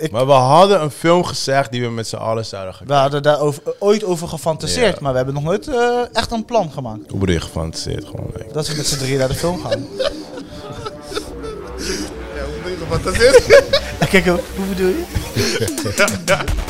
ik, Maar we hadden een film gezegd die we met z'n allen zouden gaan we hadden daar over, ooit over gefantaseerd, Ja. maar we hebben nog nooit eh, echt een plan gemaakt. Hoe bedoel je gefantaseerd gewoon? Like. Dat we met z'n drieën naar de film gaan. Ja, hoe bedoel je gefantaseerd? Kijk, hoe bedoel je?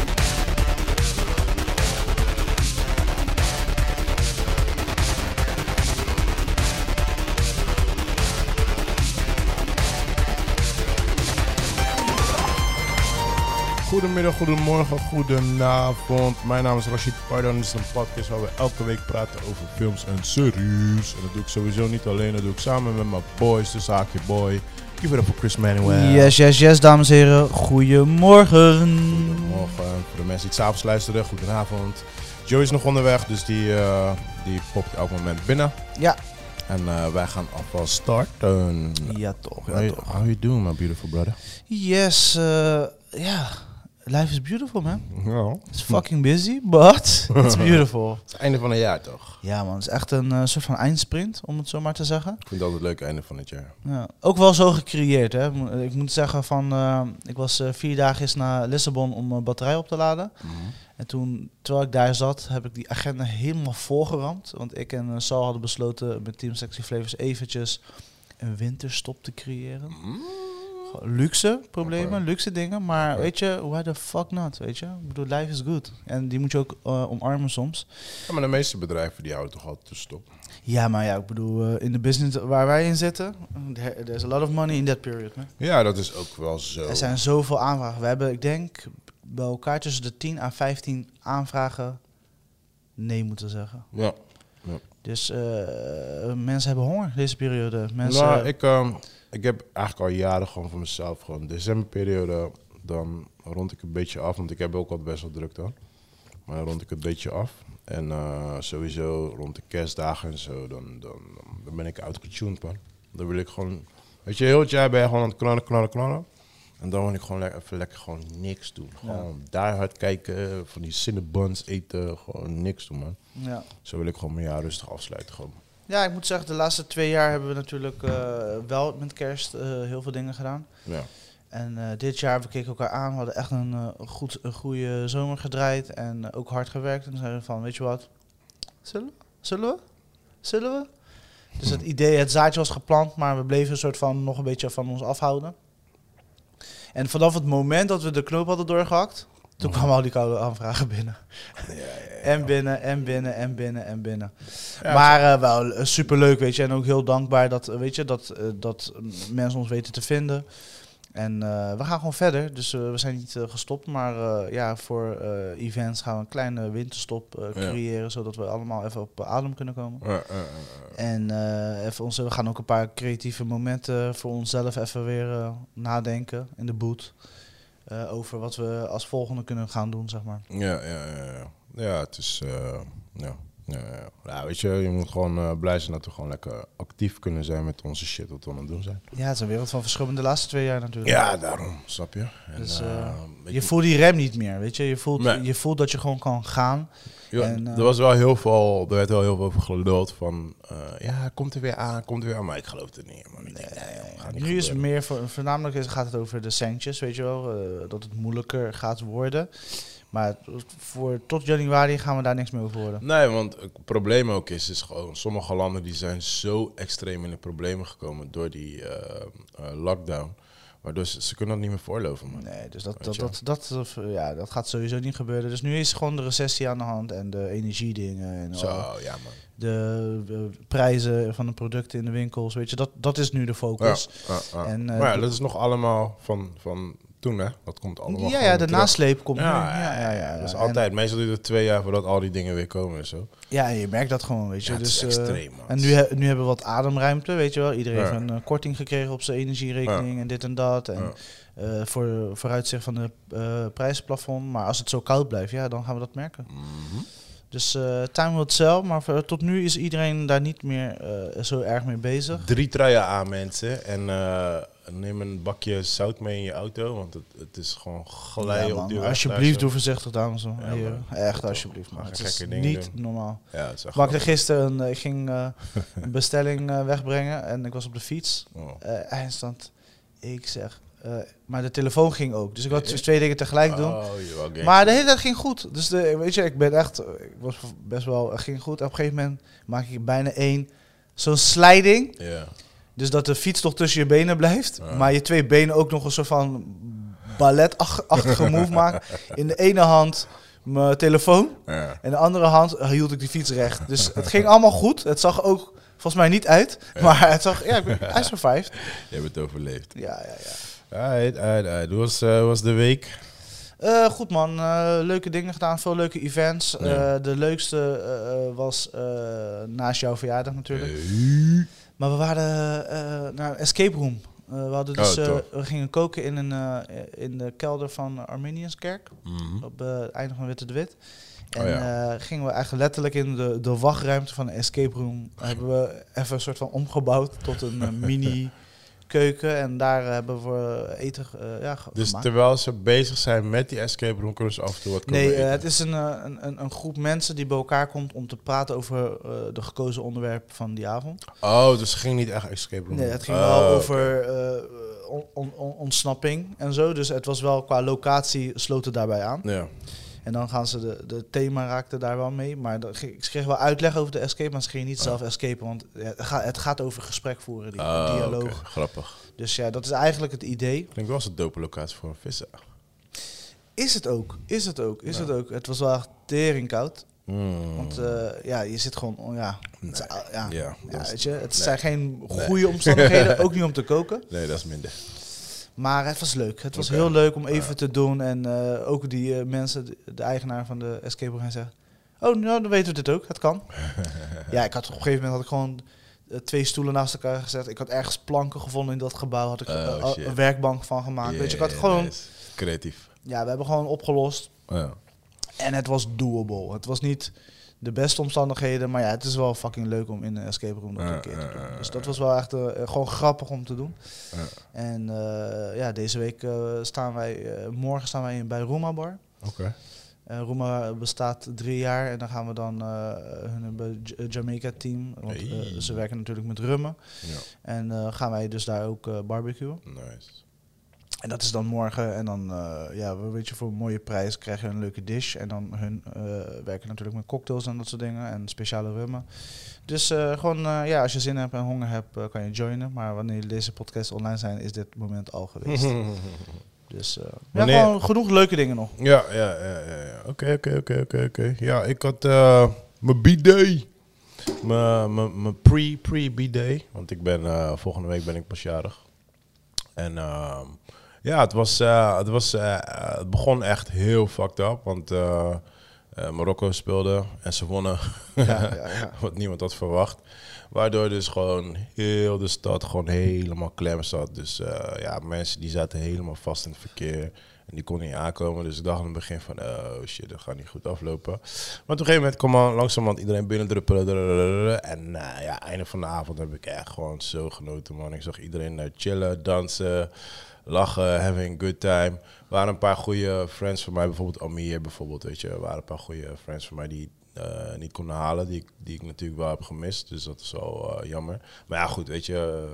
Goedemiddag, goedemorgen, goedenavond. Mijn naam is Rashid Pardon. Dit is een podcast waar we elke week praten over films en series. En dat doe ik sowieso niet alleen, dat doe ik samen met mijn boys, de zaakje boy. Give it up voor Chris Manuel. Yes, yes, yes, dames en heren. Goedemorgen. Morgen, voor de mensen die het s'avonds luisteren, goedenavond. Joey is nog onderweg, dus die, eh, die popt elk moment binnen. Ja. En eh, wij gaan alvast starten. Ja, toch. How, Ja, you, toch. how you doing, my beautiful brother? Yes, eh, ja. Life is beautiful, man. Ja. It's fucking busy, but it's beautiful. Het is het einde van het jaar, toch? Ja, man. Het is echt een eh, soort van eindsprint, om het zo maar te zeggen. Ik vind het altijd leuk einde van het jaar. Ja, ook wel zo gecreëerd, hè. Ik moet zeggen van, eh, ik was eh, vier dagen eens naar Lissabon om mijn batterij op te laden. En toen, terwijl ik daar zat, heb ik die agenda helemaal volgeramd. Want ik en Sal hadden besloten met Team Sexy Flavors eventjes een winterstop te creëren. Gewoon Luxe problemen, luxe dingen. Maar weet je, why the fuck not, weet je? Ik bedoel, life is good. En die moet je ook eh, omarmen soms. Ja, maar de meeste bedrijven die houden toch altijd te stop. Ja, maar ja, ik bedoel, eh, in de business waar wij in zitten, there- there's a lot of money in that period, man. Ja, dat is ook wel zo. Er zijn zoveel aanvragen. We hebben, ik denk, bij elkaar tussen de 10 à 15 aanvragen nee moeten zeggen. Ja. Dus eh, mensen hebben honger deze periode. Mensen, Nou, ik, ehm, ik heb eigenlijk al jaren gewoon voor mezelf gewoon decemberperiode, dan rond ik een beetje af, want ik heb ook wel best wel druk dan. Maar dan rond ik een beetje af. En eh, sowieso rond de kerstdagen en zo, dan, dan, dan ben ik outgetuned man. Dan wil ik gewoon, weet je, heel het jaar ben je gewoon aan het knallen, knallen, knallen. En dan wil ik gewoon even lekker gewoon niks doen. Gewoon daar hard kijken, van die cinnabons eten, gewoon niks doen man. ja. Zo wil ik gewoon mijn jaar rustig afsluiten gewoon. Ja, ik moet zeggen, de laatste twee jaar hebben we natuurlijk eh, wel met kerst eh, heel veel dingen gedaan. Ja. En eh, dit jaar, we keken elkaar aan, we hadden echt een, goed, een goede zomer gedraaid en ook hard gewerkt. En zeiden we van, weet je wat, zullen we? Zullen we? Zullen we? Dus het idee, het zaadje was geplant, maar we bleven een soort van nog een beetje van ons afhouden. En vanaf het moment dat we de knoop hadden doorgehakt, toen kwamen al die koude aanvragen binnen. En binnen, en binnen, en binnen, en binnen. Ja, maar eh, wel eh, superleuk, weet je. En ook heel dankbaar dat, eh, weet je, dat, dat mensen ons weten te vinden. En we gaan gewoon verder. Dus we zijn niet gestopt. Maar ja, voor events gaan we een kleine winterstop Ja. creëren. Zodat we allemaal even op adem kunnen komen. Ja, ja, ja, ja. En even onze, we gaan ook een paar creatieve momenten voor onszelf even weer nadenken in de boot. Eh, over wat we als volgende kunnen gaan doen, zeg maar. Ja, ja, ja, ja. Het is. eh, ja. Ja, ja. weet je, je moet gewoon eh, blij zijn dat we gewoon lekker actief kunnen zijn met onze shit wat we aan het doen zijn. Ja, het is een wereld van verschil in de laatste twee jaar natuurlijk. Ja, daarom, snap je? En, Dus, eh, eh, Je voelt die rem niet meer, weet je. Je voelt, Nee. je voelt dat je gewoon kan gaan. Ja, En, er was wel heel veel, er werd wel heel veel over geluld van, ja, komt er weer aan, komt er weer aan, maar ik geloof het niet, man. Nee, joh, gaat niet Nu is het meer, voor, voornamelijk is, gaat het over de centjes, weet je wel. dat het moeilijker gaat worden. Maar voor, tot januari gaan we daar niks meer over horen. Nee, want het probleem ook is, is gewoon, sommige landen die zijn zo extreem in de problemen gekomen door die eh, eh, lockdown, waardoor ze, ze kunnen dat niet meer voorloven, man. Nee, dus dat, dat, dat, dat, ja, dat gaat sowieso niet gebeuren. Dus nu is gewoon de recessie aan de hand en de energiedingen. En Zo, al ja, man. de, de prijzen van de producten in de winkels. Weet je, dat, dat is nu de focus. ja, ja. En, eh, maar ja, dat is nog allemaal van, van toen, hè? Dat komt allemaal Ja, ja, de terug. nasleep komt Ja, nu. Ja, ja, ja. Dat is altijd. Meestal duurt het twee jaar voordat al die dingen weer komen en zo. Ja, je merkt dat gewoon, weet je. Ja, het dus, is eh, extreem, man. en nu, he- nu hebben we wat ademruimte, weet je wel. Iedereen Ja. heeft een eh, korting gekregen op zijn energierekening en dit en dat. En Ja. eh, voor vooruitzicht van de eh prijsplafond. Maar als het zo koud blijft, ja, dan gaan we dat merken. Mhm. Dus eh time will tell. Maar voor- tot nu is iedereen daar niet meer eh, zo erg mee bezig. Drie truien aan, mensen. En eh, neem een bakje zout mee in je auto, want het, het is gewoon glijden Ja, op die weg. alsjeblieft, doe voorzichtig, dames en heren. Echt, alsjeblieft. Ga Het is niet doen. normaal. Ja, het is echt Ik gisteren, een, ik ging eh, een bestelling eh, wegbrengen en ik was op de fiets. Oh. eh eindstand. Ik zeg, eh, maar de telefoon ging ook. Dus ik dus twee dingen tegelijk doen. Oh. Maar de hele tijd ging goed. Dus de, weet je, ik ben echt, ik was best wel, ging goed. Op een gegeven moment maak ik bijna één, zo'n sliding. Ja. Dus dat de fiets toch tussen je benen blijft. Ja. Maar je twee benen ook nog een soort van balletachtige move maken. In de ene hand mijn telefoon. Ja. En de andere hand hield ik die fiets recht. Dus het ging allemaal goed. Het zag ook volgens mij niet uit. Maar het zag, ja, ik ben, hij survived. Je hebt het overleefd. Ja, ja, ja. Alright, alright, alright. Hoe was, eh, was de week? Eh, goed man, Eh, leuke dingen gedaan, veel leuke events. De leukste was naast jouw verjaardag natuurlijk. Maar we waren eh, naar een escape room. Eh, we, hadden dus, Oh, eh, we gingen koken in, een, in de kelder van Arminianskerk. mhm. Op het einde van Witte de Wit. En Oh ja. eh, gingen we eigenlijk letterlijk in de, de wachtruimte van de escape room. hebben we even een soort van omgebouwd tot een mini keuken. En daar hebben we eten eh, ja, Dus gemaakt. terwijl ze bezig zijn met die escape room, kunnen ze af en toe wat komen Nee, eh, het is een, eh, een, een, een groep mensen die bij elkaar komt om te praten over eh, de gekozen onderwerpen van die avond. Oh, dus het ging niet echt escape room. Nee, het ging Oh, wel oké. over eh, on- on- on- ontsnapping en zo. Dus het was wel qua locatie sloot het daarbij aan. Ja. En dan gaan ze de, de thema raakte daar wel mee. Maar dat, ik kreeg wel uitleg over de escape, maar ze gingen niet Ah. zelf escapen. Want het, gaat, het gaat over gesprek voeren, die Ah, dialoog. Grappig. Dus ja, dat is eigenlijk het idee. Klinkt wel als een dope locatie voor een vissen. Is het ook, is het ook, is Ja. het ook. Het was wel echt teringkoud. Mm. Want eh, ja, je zit gewoon, oh, ja, Nee. ja, Ja, weet je, het nee. zijn geen Nee. goede omstandigheden, ook niet om te koken. Nee, dat is minder. Maar het was leuk. Het was heel leuk om even Ja. te doen. En eh, ook die eh, mensen, de, de eigenaar van de escape room, zegt... Oh, nou, dan weten we dit ook. Het kan. ja, ik had op een gegeven moment had ik gewoon eh, twee stoelen naast elkaar gezet. Ik had ergens planken gevonden in dat gebouw. Had ik Oh, een werkbank van gemaakt. Weet je, ik had gewoon... nice. Creatief. Ja, we hebben gewoon opgelost. Ja. En het was doable. Het was niet de beste omstandigheden. Maar ja, het is wel fucking leuk om in een escape room dat Ja, een keer te doen. Dus dat was wel echt eh, gewoon grappig om te doen. En eh, ja, deze week eh, staan wij... eh, morgen staan wij in, bij Rooma Bar. Oké. Uh, Roema bestaat drie jaar en dan gaan we dan eh hun hebben J- Jamaica team, want eh, ze werken natuurlijk met rummen. Ja. En eh, gaan wij dus daar ook eh barbecuen. Nice. En dat is dan morgen en dan, eh, ja, we- weet je, voor een mooie prijs krijg je een leuke dish. En dan hun eh, werken natuurlijk met cocktails en dat soort dingen en speciale rummen. Dus eh, gewoon, ja, als je zin hebt en honger hebt, kan je joinen. Maar wanneer deze podcast online zijn, is dit moment al geweest. dus ja, gewoon genoeg leuke dingen nog. Ja, ja, ja. Oké, oké, oké, oké, oké. Ja, ik had mijn B-day. Mijn mijn- mijn pre, pre-B-day. Want ik ben, volgende week ben ik pas jarig. En ehm, ja, het, was, eh, het, was, eh, het begon echt heel fucked up. Want eh, Marokko speelde en ze wonnen. Ja, ja, ja. Wat niemand had verwacht. Waardoor dus gewoon heel de stad gewoon helemaal klem zat. Dus ja, mensen die zaten helemaal vast in het verkeer. Die konden niet aankomen. Dus ik dacht in het begin van, oh shit, dat gaat niet goed aflopen. Maar op een gegeven moment kwam al langzamerhand iedereen binnendruppelen. En nou ja, einde van de avond heb ik echt gewoon zo genoten, man. Ik zag iedereen chillen, dansen, lachen, having a good time. Er waren een paar goede friends van mij, bijvoorbeeld Amir bijvoorbeeld, weet je. Er waren een paar goede friends van mij die eh, niet konden halen, die, die ik natuurlijk wel heb gemist. Dus dat is wel jammer. Maar ja, goed, weet je,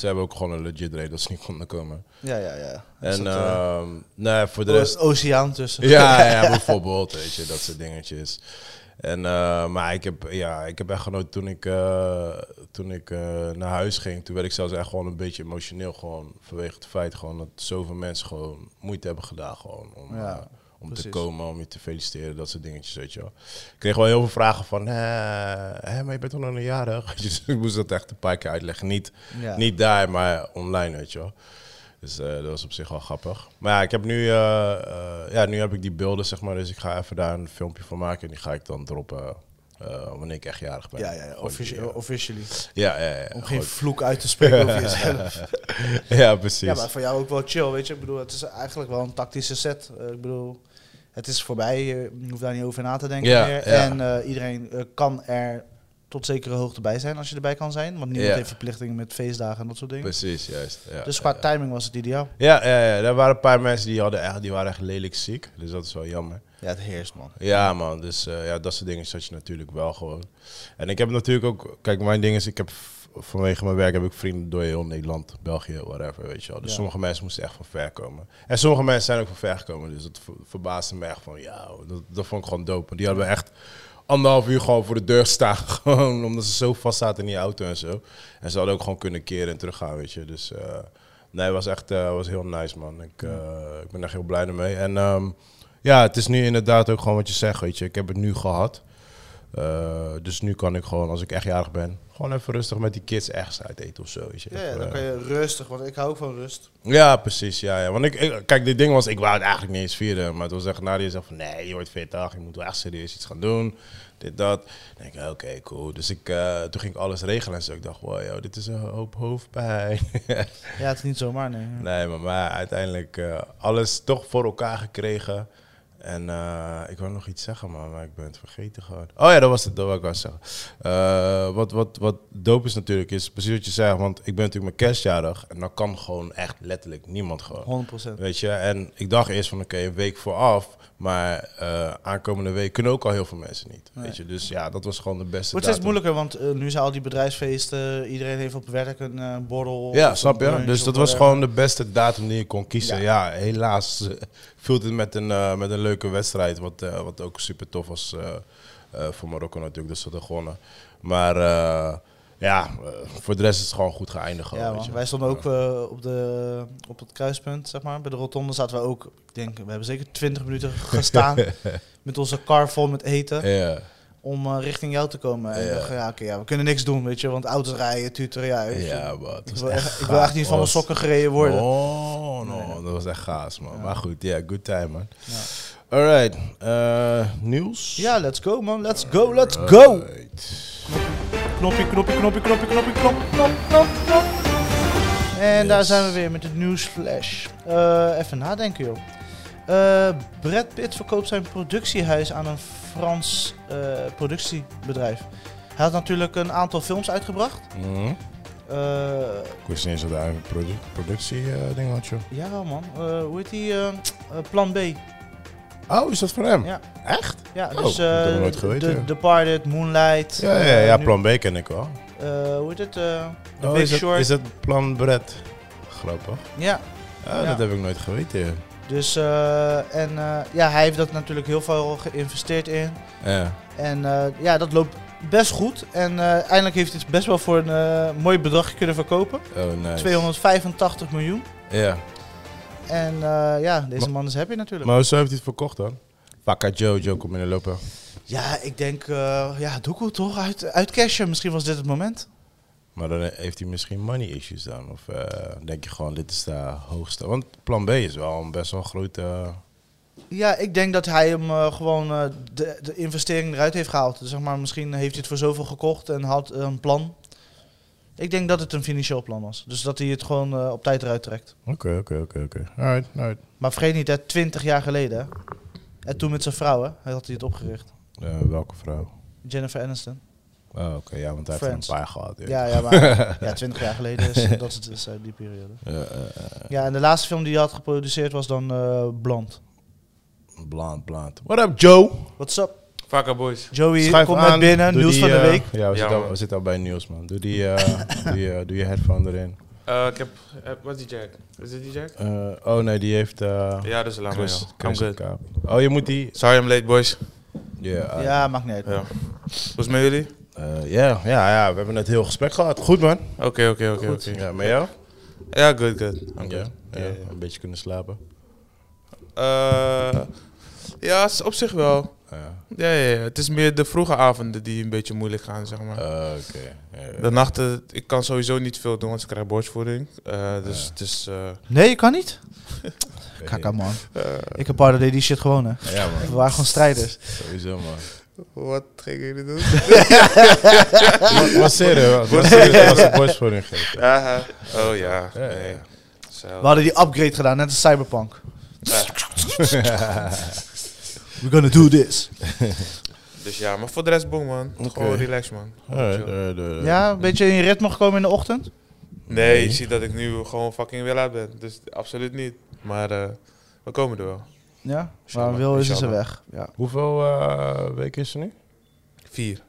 ze hebben ook gewoon een legit reden dat ze niet konden komen. Ja, ja, ja. En dat, nee, voor de rest... oceaan tussen. Ja, ja, bijvoorbeeld, weet je, dat soort dingetjes. En, eh, maar ik heb, ja, ik heb echt genoten toen ik, eh, toen ik naar huis ging. Toen werd ik zelfs echt gewoon een beetje emotioneel. Gewoon vanwege het feit gewoon dat zoveel mensen gewoon moeite hebben gedaan. Gewoon om, Ja, eh, om te komen, om je te feliciteren, dat soort dingetjes, weet je wel. Ik kreeg wel heel veel vragen van, hè, hè, maar je bent toch nog een jarig? Dus ik moest dat echt een paar keer uitleggen. Niet, Ja. niet daar, maar online, weet je wel. Dus eh, dat was op zich wel grappig. Maar ja, ik heb nu, eh, eh, ja, nu heb ik die beelden, zeg maar. Dus ik ga even daar een filmpje van maken. En die ga ik dan droppen eh, wanneer ik echt jarig ben. Ja, ja, ja, Gewoon offici- die, eh, officially. ja, ja, ja. Om geen vloek uit te spreken over jezelf. ja, precies. Ja, maar voor jou ook wel chill, weet je. Ik bedoel, het is eigenlijk wel een tactische set. Eh, ik bedoel, het is voorbij. Je hoeft daar niet over na te denken Ja, meer. En eh, iedereen eh, kan er tot zekere hoogte bij zijn als je erbij kan zijn. Want niemand Ja. heeft verplichtingen met feestdagen en dat soort dingen. Precies, juist. Ja, Dus qua ja. timing was het ideaal. Ja, ja, ja, er waren een paar mensen die, hadden echt, die waren echt lelijk ziek. Dus dat is wel jammer. Ja, het heerst, man. Ja, man. Dus eh, ja, dat soort dingen zat je natuurlijk wel gewoon. En ik heb natuurlijk ook... Kijk, mijn ding is, ik heb vanwege mijn werk heb ik vrienden door heel Nederland, België, whatever, weet je wel. Dus Ja. sommige mensen moesten echt van ver komen. En sommige mensen zijn ook van ver gekomen, dus dat ver- verbaasde me echt van, ja, dat, dat vond ik gewoon dope. Die hadden we echt anderhalf uur gewoon voor de deur staan, gewoon omdat ze zo vast zaten in die auto en zo. En ze hadden ook gewoon kunnen keren en teruggaan, weet je. Dus eh, nee, het was echt eh, was heel nice, man. Ik, eh, ik ben echt heel blij ermee. En ehm, ja, het is nu inderdaad ook gewoon wat je zegt, weet je. Ik heb het nu gehad. Eh, dus nu kan ik gewoon, als ik echt jarig ben, gewoon even rustig met die kids ergens uit eten of zo. Ja, dan eh, kan je rustig, want ik hou ook van rust. ja, precies. Ja, ja. Want ik, ik- kijk, dit ding was, ik wou het eigenlijk niet eens vieren. Maar het was echt, Nadia zegt van, nee, je wordt 40, je moet wel echt serieus iets gaan doen. Dit, dat. Dan denk ik, oké, cool. Dus ik, eh, toen ging ik alles regelen en zo. Ik dacht, wow, yo, dit is een hoop hoofdpijn. Ja, het is niet zomaar, nee. nee, maar, maar uiteindelijk eh, alles toch voor elkaar gekregen. En eh, ik wou nog iets zeggen, man, maar ik ben het vergeten gewoon. Oh ja, dat was het, dat wou ik wel zeggen. Eh, wat, wat, wat dope is natuurlijk, is precies wat je zei. Want ik ben natuurlijk mijn kerstjarig. En dan kan gewoon echt letterlijk niemand gewoon. 100%. Weet je, en ik dacht eerst van oké, een week vooraf. Maar eh, aankomende week kunnen ook al heel veel mensen niet. Nee. Weet je, dus ja, dat was gewoon de beste. steeds datum. moeilijker, want eh, nu zijn al die bedrijfsfeesten, iedereen heeft op werk een eh, borrel. Ja, snap je? Dus dat was gewoon de beste datum die je kon kiezen. Ja, helaas viel het met een, met een leuke wedstrijd. Wat, wat ook super tof was voor Marokko natuurlijk. Dus ze hadden gewonnen. Maar ja, eh, voor de rest is het gewoon goed geëindigd. gewoon, Ja, weet je. wij stonden ook eh, op, de, op het kruispunt, zeg maar. Bij de rotonde zaten we ook, ik denk, we hebben zeker 20 minuten gestaan met onze car vol met eten Ja, om eh, richting jou te komen. En Ja. dacht, ja, ja, we kunnen niks doen, weet je, want auto's rijden, tuteren, ja. ja, maar ik, wil echt echt, ik wil echt niet van mijn sokken gereden worden. Oh, no, Nee, dat was echt gaas, man. Ja. Maar goed, ja, good time, man. Ja. Alright, eh nieuws? Ja, let's go, man. Let's go, let's go. Alright. Knoppie, knoppie, knoppie, knoppie, knoppie, knop, knop, knop, knop. En daar zijn we weer met het nieuwsflash. Eh, even nadenken, joh. Eh Brad Pitt verkoopt zijn productiehuis aan een Frans eh, productiebedrijf. Hij had natuurlijk een aantal films uitgebracht. Mhm. Eh, Ik wist niet eens dat hij een produ productie eh, ding had, joh. ja, man. Hoe heet die? Plan B. Oh, is dat voor hem? Ja. Echt? Ja, Oh, dus dat heb ik eh nooit geweten, ja. Departed, Moonlight. Ja, ja, eh, ja, plan B ken ik wel. eh, hoe heet het? The Oh, Big is, het, Short. is het plan Brett? Grappig. Ja, Ah, Ja. Dat heb ik nooit geweten. Dus, eh, en ja, hij heeft dat natuurlijk heel veel geïnvesteerd in. Ja. En ja, dat loopt best goed. En eindelijk heeft hij het best wel voor een mooi bedrag kunnen verkopen. Oh, nice. 285 miljoen. Ja. En eh, ja, deze man is happy natuurlijk. Maar hoezo heeft hij het verkocht dan? Vakka Joe, Joe komt binnenlopen. ja, ik denk, eh ja, Doekoe toch? Uit, uit cashen. Misschien was dit het moment. Maar dan heeft hij misschien money issues dan? Of eh, denk je gewoon, dit is de hoogste? Want plan B is wel een best wel grote... Ja, ik denk dat hij hem gewoon de, de investering eruit heeft gehaald. Dus zeg maar, misschien heeft hij het voor zoveel gekocht en had een plan. Ik denk dat het een financieel plan was. Dus dat hij het gewoon eh, op tijd eruit trekt. Oké, oké, oké, oké. Alright, alright. Maar vergeet niet, hè, 20 jaar geleden. hè. En toen met zijn vrouw, hè, had hij het opgericht. Eh, welke vrouw? Jennifer Aniston. Oh, oké, ja, want hij heeft een paar gehad. Ja, ja, maar ja, 20 jaar geleden is dat is dus, eh, die periode. Eh, Ja, en de laatste film die hij had geproduceerd was dan Blond. Blond, blond. What up, Joe? What's up? Vakka boys. Joey, Schuif kom aan. met binnen. Doe Nieuws die, van de eh, week. Ja, we, Ja, zitten al, man. we zitten al bij nieuws, man. Doe die, eh, doe, je, doe je headphone erin. Eh, ik heb, eh, wat is die jack? Is dit die jack? Eh, oh nee, die heeft eh Ja, dus laat maar Chris. I'm Chris good. Kaap. Oh, je moet die... Sorry I'm late boys. Ja, eh, Ja, maakt niet uit. Ja. Hoe is het met jullie? eh, ja, ja, ja, we hebben net heel gesprek gehad. Goed, man. Oké, oké, oké. Goed. oké. Ja, met jou? Ja, good, good. I'm good. ja, ja. een beetje kunnen slapen. Eh, ja, het is op zich wel. Ja. Ja, ja, ja. Het is meer de vroege avonden die een beetje moeilijk gaan, zeg maar. Eh. Ja, ja. De nachten, ik kan sowieso niet veel doen, want ik krijg borstvoeding. Eh, dus Ja. het is... eh, Nee, je kan niet? Kaka man. eh, Ik heb Pardo deed die shit gewoon hè. Ja, man. We waren gewoon strijders. Sowieso, man. wat gingen jullie doen? Wat- Wat serieus? Wat serieus was de borstvoeding geven? Aha. Oh ja. Nee. We hadden die upgrade gedaan, net als Cyberpunk. We're gonna do this. Dus ja, maar voor de rest boom man. Gewoon relax man. Alright, alright, alright. Ja, een beetje in je ritme gekomen in de ochtend? Nee, Nee. je ziet dat ik nu gewoon fucking weer laat ben. Dus absoluut niet. Maar eh, we komen er wel. Ja? Maar Wil is ze weg. Ja. Hoeveel eh, weken is er nu? Vier.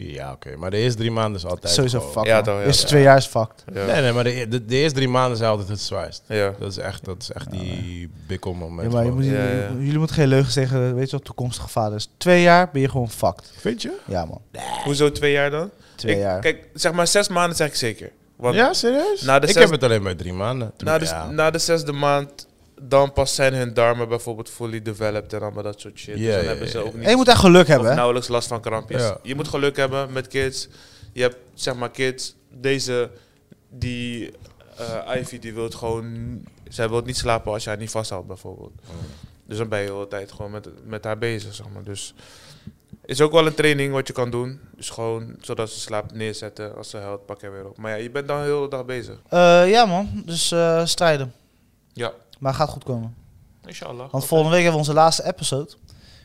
Vier, ja, oké. Maar de eerste drie maanden is altijd Sowieso gewoon- fucked. Ja, man. toch, ja, Eerste toch. twee jaar is fucked. Ja. Nee, nee, maar de, de, de eerste drie maanden zijn altijd het zwaarst. Ja. Dat is echt, dat is echt die bikkelmoment. Ja, maar je gewoon. moet, Ja, ja. Jullie moeten geen leugens zeggen, weet je wat, toekomstige vaders. Twee jaar ben je gewoon fucked. Vind je? Ja man, Hoezo twee jaar dan? twee Ik- jaar. Kijk, zeg maar zes maanden zeg ik zeker. Want ja, serieus? Na de ik zes- heb het alleen bij drie maanden. na, de, Ja. na de zesde maand, dan pas zijn hun darmen bijvoorbeeld fully developed en allemaal dat soort shit. Ja, dus dan hebben ze ook niet En je moet echt geluk hebben, hè? nauwelijks last van krampjes. Ja. Je moet geluk hebben met kids. Je hebt zeg maar kids, deze, die eh, Ivy, die wil gewoon, zij wil niet slapen als je haar niet vasthoudt bijvoorbeeld. Dus dan ben je de hele tijd gewoon met, met haar bezig, zeg maar. Dus is ook wel een training wat je kan doen. Dus gewoon, zodat ze slaapt neerzetten. Als ze huilt, pak je weer op. Maar ja, je bent dan heel de dag bezig. Eh, ja man, dus eh, strijden. Ja. Maar het gaat goed komen. Inshallah. Want volgende week hebben we onze laatste episode.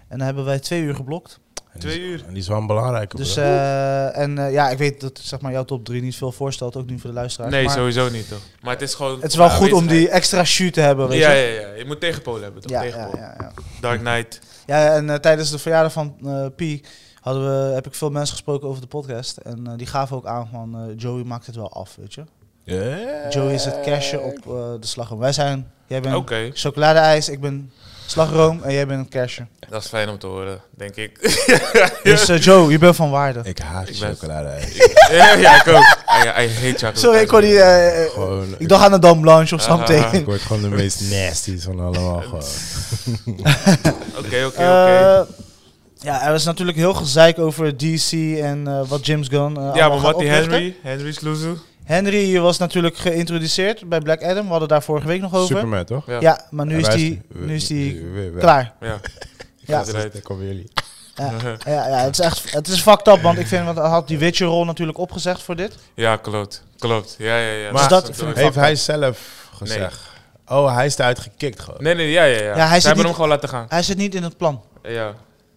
En dan hebben wij twee uur geblokt. En die Twee is- uur. En die is wel een belangrijke. Dus, eh, en eh, ja, ik weet dat zeg maar, jouw top 3 niet veel voorstelt, ook niet voor de luisteraars. Nee, maar sowieso niet toch. Maar het is gewoon... Het is wel goed om die extra shoot te hebben, weet Ja, je. ja, ja. Je moet tegenpolen hebben toch? Ja, ja, Tegenpolen. ja, ja. Dark Knight. Ja, en eh, tijdens de verjaardag van eh Pi hadden we, heb ik veel mensen gesproken over de podcast. En die gaven ook aan van Joey maakt het wel af, weet je. Yeah. Joey is het cashje op eh, de slagroom. Wij zijn, jij bent Oké, chocoladeijs, ik ben slagroom en jij bent een cashje. dat is fijn om te horen, denk ik. Dus eh, Joe, je bent van waarde. Ik haat Ik ben- chocolade. ja, ja, ik ook. I, I hate chocolate. Sorry, ik kon die, eh, Gewoon, ik dacht aan de Dame Blanche of Ah, something. ah, ik word gewoon de meest nasty van allemaal. Oké, oké, oké. Eh, ja, er was natuurlijk heel gezeik over DC en eh, wat James Gunn. eh, Ja, maar wat die. Henry, Henry Sluzu. Henry was natuurlijk geïntroduceerd bij Black Adam. We hadden daar vorige week nog over. Superman, toch? Ja. Ja, maar nu is die, nu is die klaar. Ja. Ja. Daar komen jullie. Ja, ja, ja, het is echt het is fucked up, want ik vind, want hij had die Witcher-rol natuurlijk opgezegd voor dit. Ja, klopt. Klopt. Ja, ja, ja. Maar Dus dat ik door. Heeft hij zelf gezegd? Oh, hij is eruit gekikt gewoon. Nee, nee, ja, ja, ja. Ja, hij Ze zit hebben niet- hem gewoon laten gaan. Hij zit niet in het plan. Ja.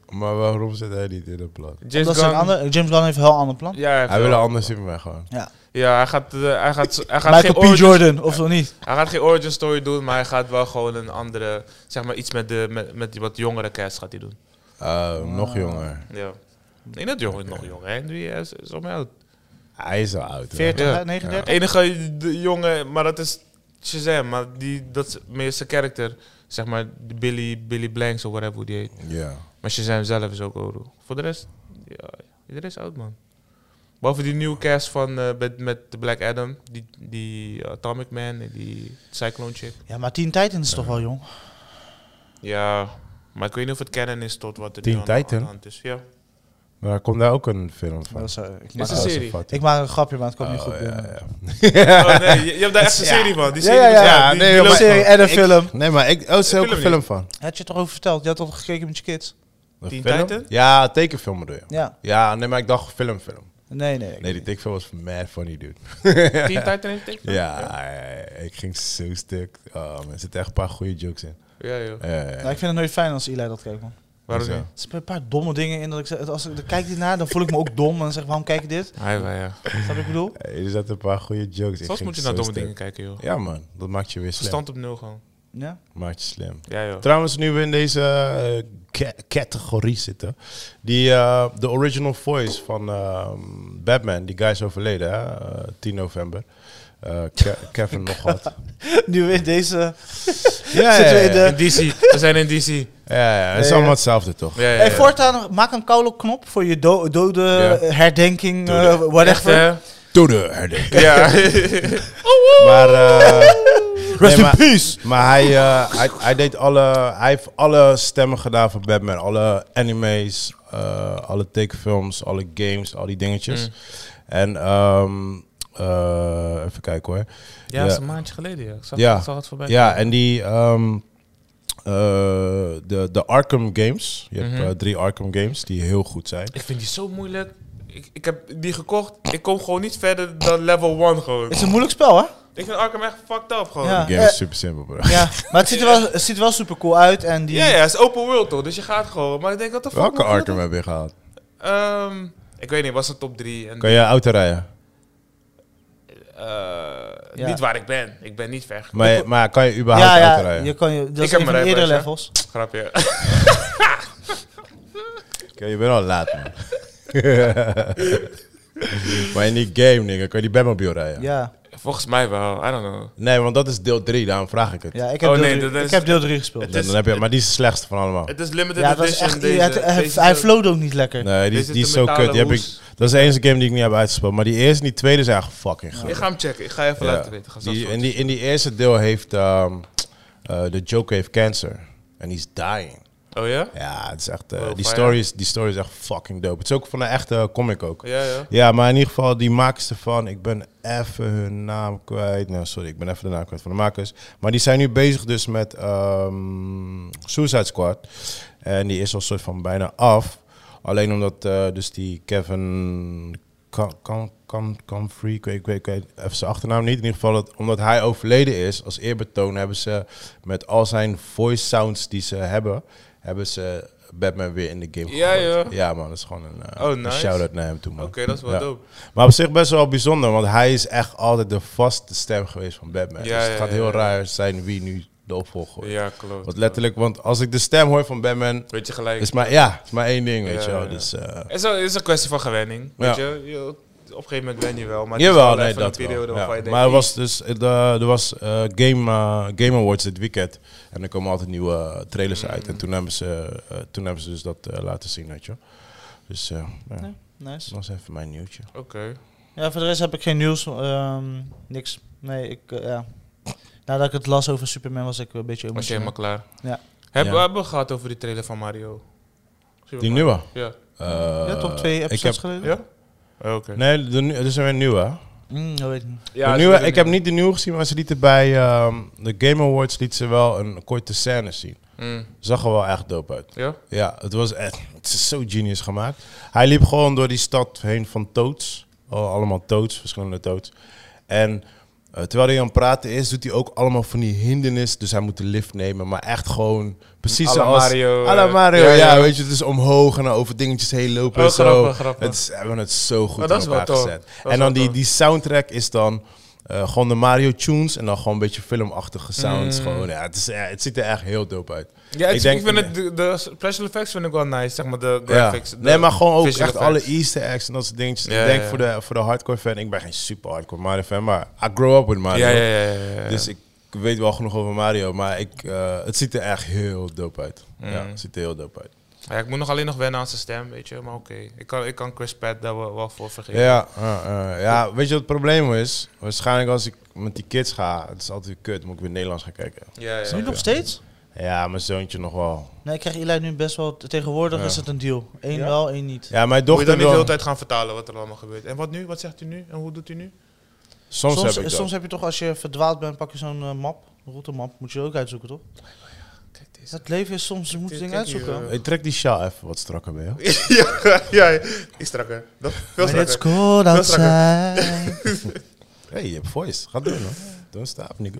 Maar waarom zit hij niet in het plan? James Omdat een Gunn. ander, James Gunn heeft een heel ander plan. Ja, hij, Hij wil een ander Superman gewoon. Ja, hij gaat, eh, hij gaat, hij gaat, geen P. origin, Jordan, of zo niet. hij gaat geen origin story doen, maar hij gaat wel gewoon een andere, zeg maar iets met, de, met, met die wat jongere cast gaat hij doen. Oh, nog jonger. Ja. Nee, dat jongen nog jong. Henry is, is al oud. Hij is al oud. hoor. 40, Ja. hè, 39? enige de jongen, maar dat is Shazam, maar die, dat is meer zijn karakter. Zeg maar de Billy, Billy Blanks of whatever hoe die heet. Ja. Maar Shazam zelf is ook oud. Voor de rest, ja, iedereen is oud man. Behalve die nieuwe cast van, eh, met, met de Black Adam, die, die Atomic Man en die Cyclone chick. Ja, maar Teen Titans is toch wel jong? Ja, maar ik weet niet of het canon is tot wat er Teen nu aan, de- aan Titan? de hand is. Ja. Maar komt daar ook een film van? Dat is, eh, ik, Is een serie. ik maak een grapje, maar het kwam niet Oh, goed ja, binnen. ja. Oh nee, je, je hebt daar echt een Ja. serie van. Die Ja, serie ja, ja. die- nee, die Een serie en een ik- film. Nee, maar ik, oh, is er ook een film niet. van? Had je het erover verteld? Je had toch gekeken met je kids? Een Teen film? Titan? Ja, tekenfilm bedoel je? Ja. Ja, nee, maar ik dacht film, film. Nee, nee. Nee, die tekenfilm was mad funny, dude. Teen Titan heeft ik. Ja, ja, ja, ik ging zo stuk. Oh, man, er zitten echt een paar goede jokes in. Ja, joh. Ja, ja, ja. Nou, ik vind het nooit fijn als Eli dat kijkt, man. Waarom? Er zitten een paar domme dingen in dat ik zeg, als ik kijk dit naar, dan voel ik me ook dom en dan zeg ik, waarom kijk je dit? Hij wel, ja. Snap je wat ik bedoel? Er zaten een paar goede jokes. Ik Soms moet je naar domme stuk. dingen kijken, joh. Ja, man, dat maakt je weer slim. Verstand op nul gewoon. Ja. Maakt je slim. Ja, joh. Trouwens, nu we in deze eh, ca- categorie zitten. Die, eh, de original voice van ehm, Batman, die guy is overleden, hè? eh, 10 november. Eh, Ke- Kevin nog wat. Nu weer deze... Ja, Zitten we in de- In DC. We zijn in DC. Ja, ja, het is Ja, allemaal ja. hetzelfde, toch? Ja, ja, Hey, ja. voortaan, maak een koude knop voor je do dode Ja. herdenking, Dode. Echt, whatever. hè? Doe de herdenking. Ja. Maar, eh, Rest nee, in maar- peace! maar hij, eh, hij, hij deed alle, hij heeft alle stemmen gedaan voor Batman. Alle animes, eh, alle tekenfilms, alle games, al die dingetjes. Mm. En ehm, eh, even kijken hoor. Ja, dat is een maandje geleden, ja. Ik zag, Ja. ik zag het voorbij. Ja, en die ehm, eh, de, de Arkham games. Je hebt Mhm. drie Arkham games die heel goed zijn. Ik vind die zo moeilijk. Ik, ik heb die gekocht. Ik kom gewoon niet verder dan level 1 gewoon. Het is een moeilijk spel, hè? Ik vind Arkham echt fucked up gewoon. Ja. De game is super simpel, bro. Ja, maar het ziet er wel, het ziet er wel super cool uit. En die, Ja, ja, het is open world toch, dus je gaat gewoon. Maar ik denk, wat de fuck? Welke Arkham heb je gehad? Ehm, ik weet niet, was het top 3. En Kan je auto rijden? eh, Ja. Niet waar ik ben. Ik ben niet ver. Maar, maar kan je überhaupt ja, auto ja, rijden? je kan je, dat is heb mijn eerdere levels. Grapje. Oké, je bent al laat, man. maar in die game, nigga, kan je die Batmobile rijden? Ja, Volgens mij wel, I don't know. Nee, want dat is deel 3, daarom vraag ik het. ja ik heb Oh, deel nee, drie- dat is- ik heb deel 3 gespeeld. Het Dan, is- dan heb je, maar die is de slechtste van allemaal. Het is limited Ja, edition. echt... deze, het- hij- deze hij ook niet lekker. Nee, die, Deze die is de zo kut. Die heb ik, dat is de enige game die ik niet heb uitgespeeld. Maar die eerste en die tweede zijn echt fucking goed. Ik ga hem checken, ik ga even Ja. laten weten. Ga Die, straks in, die, in die eerste deel heeft ehm, eh, de Joker heeft cancer. En die is dying. Oh ja? Ja, het is echt, eh, Oh, die, story is, die story is echt fucking dope. Het is ook van een echte comic ook. Ja, ja. Ja, maar in ieder geval, die makers ervan, ik ben even hun naam kwijt. Nou, sorry, ik ben even de naam kwijt van de makers. Maar die zijn nu bezig dus met ehm, Suicide Squad. En die is al soort van bijna af. Alleen omdat eh, dus die Kevin kan kan kan kan free, ik weet, ik weet, ik weet even zijn achternaam niet. In ieder geval, dat, omdat hij overleden is, als eerbetoon hebben ze met al zijn voice sounds die ze hebben, hebben ze Batman weer in de game Ja, joh. Ja man, dat is gewoon een, Oh, een nice. shout-out naar hem toe man. Oké, dat is wel Ja. dope. Maar op zich best wel bijzonder, want hij is echt altijd de vaste stem geweest van Batman. Ja, dus het ja, gaat heel raar zijn wie nu de opvolger wordt. Ja, klopt. Want letterlijk, want als ik de stem hoor van Batman, Weet je gelijk. is maar, ja, is maar één ding, weet je wel. Dus, eh, Het is, een, het is een kwestie van gewenning. Weet je? Op een gegeven moment wen je wel. Maar Jawel, wel nee, dat periode wel. waarvan Ja. je denkt... Maar er "Hey, was dus eh, er was eh, Game, Game Awards dit weekend en er komen altijd nieuwe trailers uit. Mm. En toen hebben ze, toen hebben ze dus dat laten zien, weet je. Dus ja. Nice. dat was even mijn nieuwtje. Oké. Ja, voor de rest heb ik geen nieuws. ehm, niks. Nee, ik, ja. Nadat ik het las over Superman was ik een beetje Was je helemaal klaar? Ja. Hebben Ja. we hebben gehad over die trailer van Mario? Die nieuwe? Ja. Eh, Ja, toch twee ik heb, episodes geleden? Ja? Oh, Oké. Nee, de, er is weer een nieuwe. hè? Mm, dat weet ik niet. Ja, de nieuwe, ik heb niet de nieuwe gezien, maar ze lieten bij ehm, de Game Awards liet ze wel een korte scène zien. Mm. Zag er wel echt dope uit. Ja? Ja, het was echt het is zo genius gemaakt. Hij liep gewoon door die stad heen van toads. Al- allemaal toads, verschillende toads. En eh, terwijl hij aan het praten is, doet hij ook allemaal van die hindernis. Dus hij moet de lift nemen, maar echt gewoon precies zoals... Mario, eh, Mario, ja, ja, ja. weet je. Het is omhoog en dan over dingetjes heen lopen Oh, en zo. grappig, grappig. Het is, we hebben het zo goed Oh, dat in is wel elkaar gezet. Dat En dan die, die soundtrack is dan eh, gewoon de Mario tunes en dan gewoon een beetje filmachtige sounds. Mm. Gewoon, ja, het, is, ja, het ziet er echt heel dope uit. Ja, ik, denk- ik vind het, de, de special effects vind ik wel nice, zeg maar, de Ja. graphics. de Nee, maar gewoon ook echt alle easter eggs en dat soort dingetjes. Ja, ik denk ja. Voor, de, voor de hardcore fan, ik ben geen super hardcore Mario fan, maar I grow up with Mario. Ja, ja, ja. ja, ja. Dus ik weet wel genoeg over Mario, maar ik, eh, het ziet er echt heel dope uit. Ja, Mm. het ziet er heel dope uit. Ja, ik moet nog alleen nog wennen aan zijn stem, weet je. Maar oké, ik, kan, ik kan Chris Pratt daar wel, wel voor vergeven. Ja, ja, ja, ja, weet je wat het probleem is? Waarschijnlijk als ik met die kids ga, het is altijd kut, moet ik weer Nederlands gaan kijken. ja, Is ja. het nu nog steeds? Ja, mijn zoontje nog wel. Nee, ik krijg Eli nu best wel... Tegenwoordig Ja. is het een deal. Eén Ja? wel, één niet. Ja, mijn Moet je dochter dan niet de hele tijd gaan vertalen wat er allemaal gebeurt. En wat nu? Wat zegt u nu? En hoe doet u nu? Soms, soms, heb ik dat. soms heb je toch, als je verdwaald bent, pak je zo'n eh, map. Een routemap. Moet je ook uitzoeken, toch? Deze. Het leven is soms, je moet dingen uitzoeken. hier, Hey, trek die sjaal even wat strakker bij jou. ja, ja, ja, iets strakker. Dat, veel When it's strakker. cold outside. hey, je hebt voice. Ga doen, hoor. Don't stop, nigga.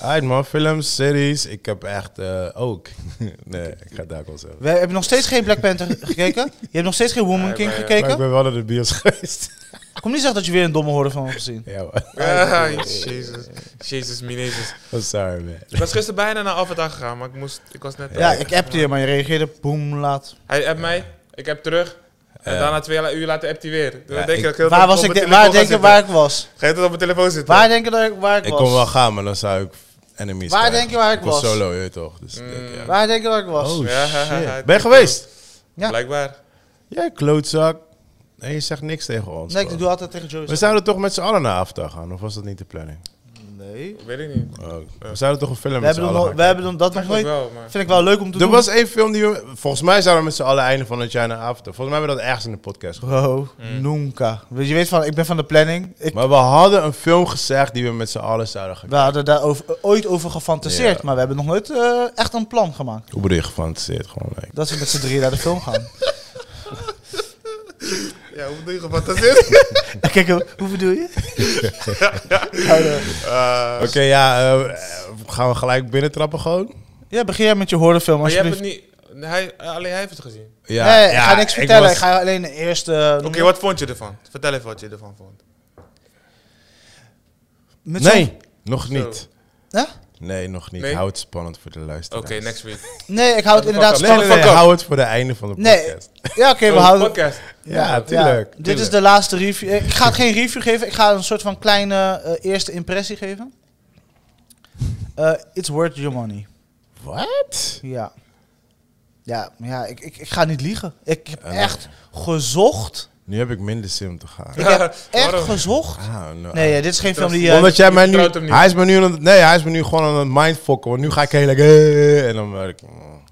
Alright, man. Films, series. Ik heb echt eh, ook. nee, ik ga het daar ook wel zeggen. We hebben nog steeds geen Black Panther gekeken. Je hebt nog steeds geen Woman Nee, King maar- Maar ik gekeken. ben wel naar de bios geweest. Kom niet zeggen dat je weer een domme hoorde van hebt gezien. ja, man. Ja, jezus. Jezus, minezus. Oh, sorry, man. Ik was gisteren bijna naar Avatar gegaan, maar ik moest, ik was net... Ja, ik appte je, maar je reageerde boem laat. Hij appt mij, ik heb terug. En daarna twee uur later appt hij weer. Dan Ja, denk ik- dat ik heel Waar, was ik de- waar denk je waar ik was? Ga je tot op mijn telefoon zitten? Waar denk je dat ik, waar ik Ik was? kon wel gaan, maar dan zou ik enemies Waar krijgen. denk je waar ik Ik was was? solo, je toch. Dus ik denk, ja. Waar denk je dat ik was? Oh, shit. Ben je geweest? Ja. Blijkbaar. Jij klootzak. Nee, je zegt niks tegen ons. Nee, bro. ik doe altijd tegen Joey. We zouden toch met z'n allen naar Avatar gaan, of was dat niet de planning? Nee. Weet ik niet. Oh, we zouden toch een film We met z'n hebben, allen nog, gaan we hebben nog- dat nog nooit. wel, maar... Vind ik wel leuk om te Er doen. was één film die we... Volgens mij zouden we met z'n allen einde van het jaar naar Avatar. Volgens mij hebben we dat ergens in de podcast. Bro, Mm. nunca. Weet je weet van, ik ben van de planning. Ik, Maar we hadden een film gezegd die we met z'n allen zouden gaan we hadden daar over, ooit over gefantaseerd, maar we hebben nog nooit eh, echt een plan gemaakt. Hoe bedoel je gefantaseerd? Gewoon, nee. Dat we met z'n drieën naar de film gaan. Ja, hoe bedoel je gefantaseerd? Kijk, hoe bedoel je? Eh, Oké, ja. eh, gaan we gelijk binnentrappen gewoon? Ja, begin jij met je horrorfilm maar je hebt alsjeblieft. het niet... Hij, alleen hij heeft het gezien. Ja, nee, ik ja, ga niks vertellen. was- Ik ga alleen de eerste... Oké, wat vond je ervan? Vertel even wat je ervan vond. met zo'n- Nee, nog niet. Ja? Nee, nog niet. Nee? Hou het spannend voor de Oké, luisteraars. next week. Nee, ik hou het inderdaad Nee, nee, spannend. nee, up. hou het voor de einde van de Nee. podcast. Ja, oké, we houden... podcast. Ja, tuurlijk. Dit is de laatste review. Ik ga het geen review geven. Ik ga een soort van kleine eh, eerste impressie geven. Eh, it's worth your money. Wat? Ja. Ja, ja ik, ik, ik ga niet liegen. Ik heb nee. echt gezocht. Nu heb ik minder zin om te gaan. Ik heb echt gezocht. Ah, no. Nee, ja, dit is geen film die... eh, Omdat jij je mij nu... Hij is me nu... aan Nee, hij is me nu gewoon aan het mindfokken. Want nu ga ik heel like... eh, En dan merk ik... Mm.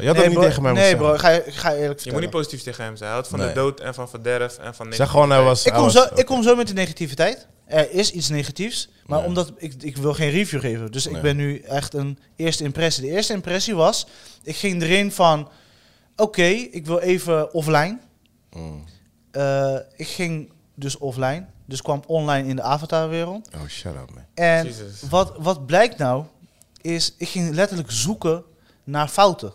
Je had dat niet bro, tegen mij Nee moeten bro, zeggen. ga, je- ik ga je eerlijk Je moet vertellen. niet positief tegen hem zijn. Hij houdt van Nee. de dood en van verderf en van Zeg gewoon, hij was... Ik kom, zo, ik kom zo met de negativiteit. Er is iets negatiefs. Maar Nee. omdat ik, ik wil geen review geven. Dus ik ben nu echt een eerste impressie. De eerste impressie was... Ik ging erin van... Oké, ik wil even offline. Mm. Eh, ik ging dus offline. Dus kwam online in de avatarwereld. Oh, shut up, man. En wat, wat blijkt nou... Is, ik ging letterlijk zoeken naar fouten.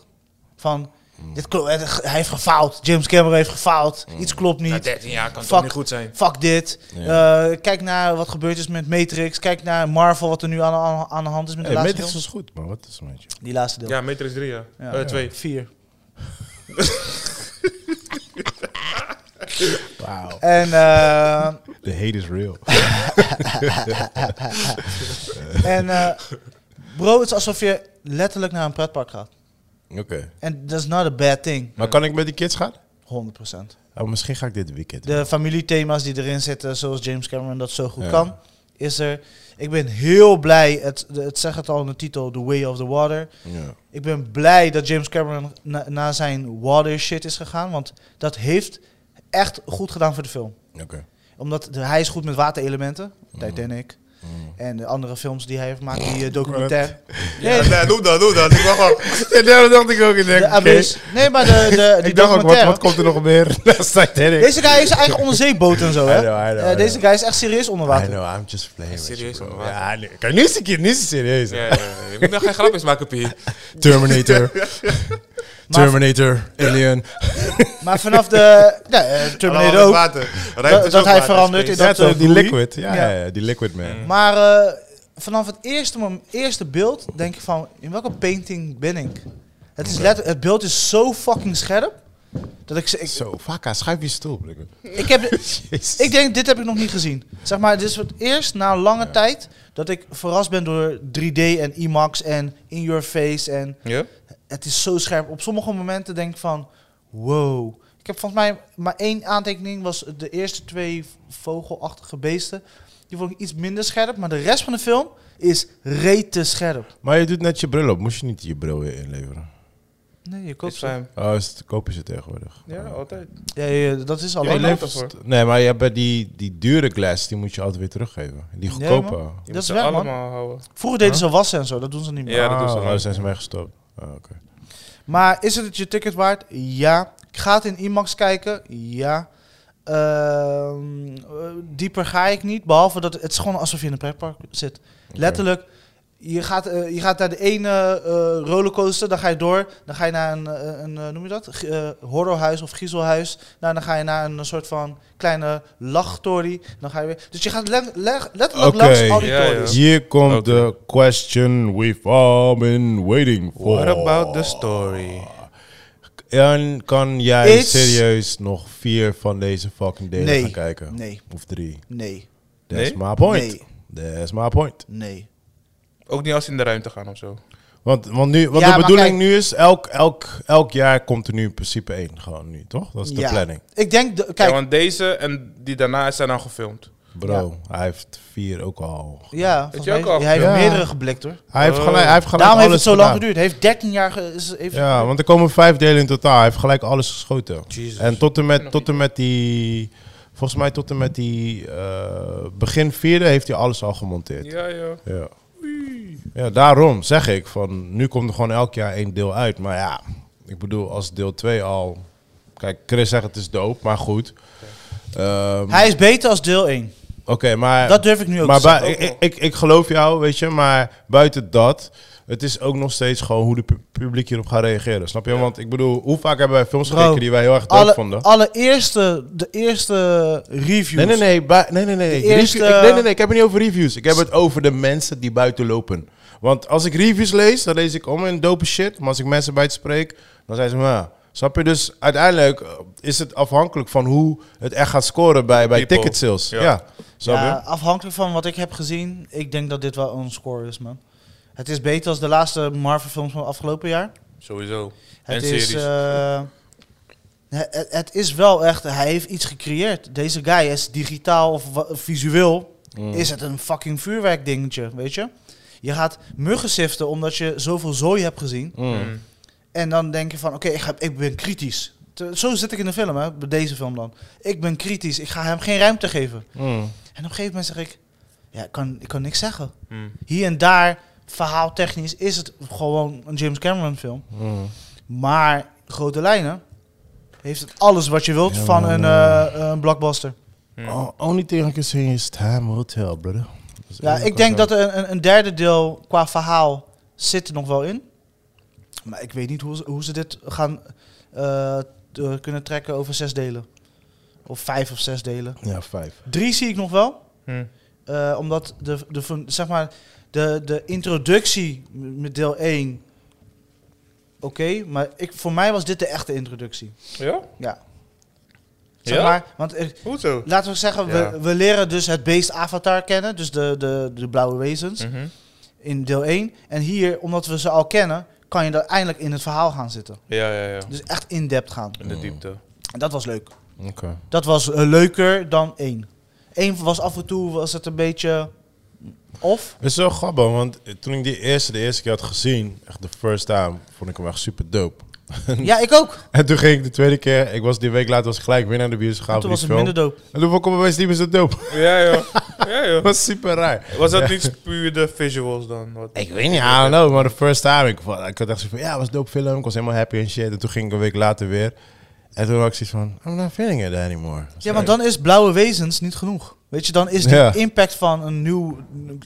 Van... Mm. Dit klo- hij heeft gefaald. James Cameron heeft gefaald. Iets klopt Na niet. 13 jaar kan het Fuck. toch niet goed zijn. Fuck dit. Eh, kijk naar wat gebeurd is met Matrix. Kijk naar Marvel, wat er nu aan, aan, aan de hand is met de laatste Matrix film. was goed, maar wat is het met je? Die laatste deel. Ja, Matrix 3, ja. Ja. Eh, twee. Vier. Wauw. En, eh, The hate is real. en eh, bro, het is alsof je letterlijk naar een pretpark gaat. Oké. En that's not a bad thing. Maar kan ik met die kids gaan? 100%. Oh, misschien ga ik dit weekend. De familiethema's die erin zitten, zoals James Cameron dat zo goed Ja. kan, is er. Ik ben heel blij, het, het zegt het al in de titel, The Way of the Water. Ja. Ik ben blij dat James Cameron na, naar zijn water shit is gegaan. Want dat heeft echt goed gedaan voor de film. Oké. Omdat de- hij is goed met waterelementen. Titanic. Mm. En de andere films die hij heeft gemaakt. Die uh, documentaire. Ja, Nee, nee, doe dat, doe dat. Ik. Ja, dat dacht ik ook. Denk, de. Nee, maar de, de, die Ik dacht ook, wat, documentaire. wat komt er nog meer? Deze guy is eigen onderzeeboot en zo, hè? I know, I know, Eh, I deze guy is echt serieus onder I water. know, I'm just playing with Serieus you, bro. onder water. Ja, nee. Kijk, nu is het keer, nu is het serieus. Ja, ja, ja. Je moet nog geen grapjes maken, Pie. Terminator. Terminator. Alien. Maar vanaf de ja, eh, Terminator ook. water. Dat- dat hij verandert in dat die liquid. Ja, Ja. die liquid man. Mm. Maar eh, vanaf het eerste, eerste beeld denk ik van, in welke painting ben ik? Het, is letter, het beeld is zo fucking scherp. Dat ik, ik, Zo, vakka, schuif je stoel. ik, heb, ik denk, dit heb ik nog niet gezien. Zeg maar, dit is voor het eerst na lange tijd dat ik verrast ben door 3D en IMAX en in your face. En Ja? Het is zo scherp. Op sommige momenten denk ik van, wow. Ik heb volgens mij maar één aantekening, was de eerste twee vogelachtige beesten. Die vond ik iets minder scherp, maar de rest van de film is rete scherp. Maar je doet net je bril op. Moest je niet je bril weer inleveren? Nee, je koopt ze. fijn. Oh, is het, kopen ze tegenwoordig? Ja, Oh. altijd. Ja, ja, dat is al Ja, Nee, maar je hebt bij die, die dure glass, die moet je altijd weer teruggeven. Die goedkope. Dat is man. allemaal houden. Vroeger deden ze wassen en zo, dat doen ze niet meer. Ja, dat doen ze Ah, wel. oh, zijn ze mee gestopt. Oh, oké. Maar is het je ticket waard? Ja. Ga het in IMAX kijken? Ja. Ehm, eh, dieper ga ik niet, behalve dat het is gewoon alsof je in een pretpark zit. Letterlijk, je gaat, eh, je gaat naar de ene eh, rollercoaster, dan ga je door, dan ga je naar een, eh, een noem je dat, G- eh, horrorhuis of griezelhuis. Nou, dan ga je naar een soort van kleine lachtory, dan ga je weer. Dus je gaat le- le- letterlijk langs al die Ja, ja. tories. Hier komt de question we've all been waiting for. What about the story? En kan jij It's- serieus nog vier van deze fucking delen Nee. gaan kijken? Nee, Of drie? nee, That's Nee? my point. Nee. That's my point. nee. Ook niet als ze in de ruimte gaan of zo. Want, want, nu, want Ja, de bedoeling kijk- nu is, elk, elk, elk jaar komt er nu in principe één. Gewoon nu, toch? Dat is de Ja. planning. Ik denk, de, Kijk, want deze en die daarna zijn al gefilmd. Bro, hij heeft vier ook al. Ja, je ook al hij heeft Ja. meerdere geblikt hoor. Hij heeft gelijk, hij heeft gelijk Daarom heeft het zo lang gedaan. geduurd. Hij heeft 13 jaar ge- is- heeft Ja, want er komen vijf delen in totaal. Hij heeft gelijk alles geschoten. Jesus. En tot en met, tot en met die... Volgens mij tot en met die eh, begin vierde heeft hij alles al gemonteerd. Ja, ja. Ja. Ja, daarom zeg ik van nu komt er gewoon elk jaar één deel uit. Maar ja, ik bedoel als deel 2 al... Kijk, Chris zegt het is dope, maar goed. Ehm, Hij is beter als deel 1. Oké, maar... Dat durf ik nu ook maar te zeggen. bui- ik, ik, ik geloof jou, weet je, maar buiten dat, het is ook nog steeds gewoon hoe de pu- publiek hierop gaat reageren. Snap je? Want ik bedoel, hoe vaak hebben wij films gekeken die wij heel erg Alle, vonden? allereerste, de eerste reviews. Nee, nee, nee, nee, nee, nee. Review- ik, nee, nee, nee, ik heb het niet over reviews. Ik heb het over de mensen die buiten lopen. Want als ik reviews lees, dan lees ik om in dope shit. Maar als ik mensen bij het spreek, dan zijn ze maar. Snap je? Dus uiteindelijk eh, is het afhankelijk van hoe het echt gaat scoren bij, bij People. ticket sales. Ja. Ja. Snap je? Ja, afhankelijk van wat ik heb gezien, ik denk dat dit wel een score is, man. Het is beter als de laatste Marvel films van afgelopen jaar. Sowieso. Het En is, series. eh, het, het is wel echt, hij heeft iets gecreëerd. Deze guy is digitaal of visueel, Mm. is het een fucking vuurwerk dingetje, weet je? Je gaat muggen siften omdat je zoveel zooi hebt gezien. Mm. Mm. En dan denk je van, oké, ik ga ik ben kritisch. Te- Zo zit ik in de film, hè, bij deze film dan. Ik ben kritisch, ik ga hem geen ruimte geven. Mm. En op een gegeven moment zeg ik, ja, ik kan, ik kan niks zeggen. Mm. Hier en daar, verhaaltechnisch, is het gewoon een James Cameron film. Mm. Maar grote lijnen heeft het alles wat je wilt Ja, van een, eh. eh, een blockbuster. Mm. Oh, only thing I can say is time will tell, brother. Ja, ik denk dat er een, een- een derde deel qua verhaal zit er nog wel in. Maar ik weet niet hoe ze, hoe ze dit gaan eh, te- kunnen trekken over zes delen. Of vijf of zes delen. Ja, vijf. Drie zie ik nog wel. Mm. eh, omdat de, de, zeg maar, de, de introductie met deel 1... Oké, maar ik, voor mij was dit de echte introductie. Ja? Ja. Zeg Ja? maar, want Hoezo? laten we zeggen, Ja. we, we leren dus het beest Avatar kennen. Dus de, de, de blauwe wezens Mhm. in deel 1. En hier, omdat we ze al kennen, kan je er eindelijk in het verhaal gaan zitten. Ja, ja, ja. Dus echt in-depth gaan. In de diepte. En dat was leuk. Oké. Dat was eh, leuker dan 1. 1 was af en toe was het een beetje off. Het is zo grappig, want toen ik die eerste de eerste keer had gezien, echt de first time, vond ik hem echt super dope. Ja, ik ook. En toen ging ik de tweede keer, ik was die week later was ik gelijk weer naar de bios gegaan En toen was het film. minder dope. En toen vond ik opeens niet meer zo dope. Ja, joh. Ja, joh. Dat was super raar. Was dat niet puur de visuals dan? Wat? Ik weet niet, I don't know, maar de first time, ik, ik had echt zo van, ja, het was een dope film, ik was helemaal happy en shit. En toen ging ik een week later weer. En toen had ik zoiets van, I'm not feeling it anymore. Ja, want dan is blauwe wezens niet genoeg. Weet je, dan is de Ja. impact van een nieuw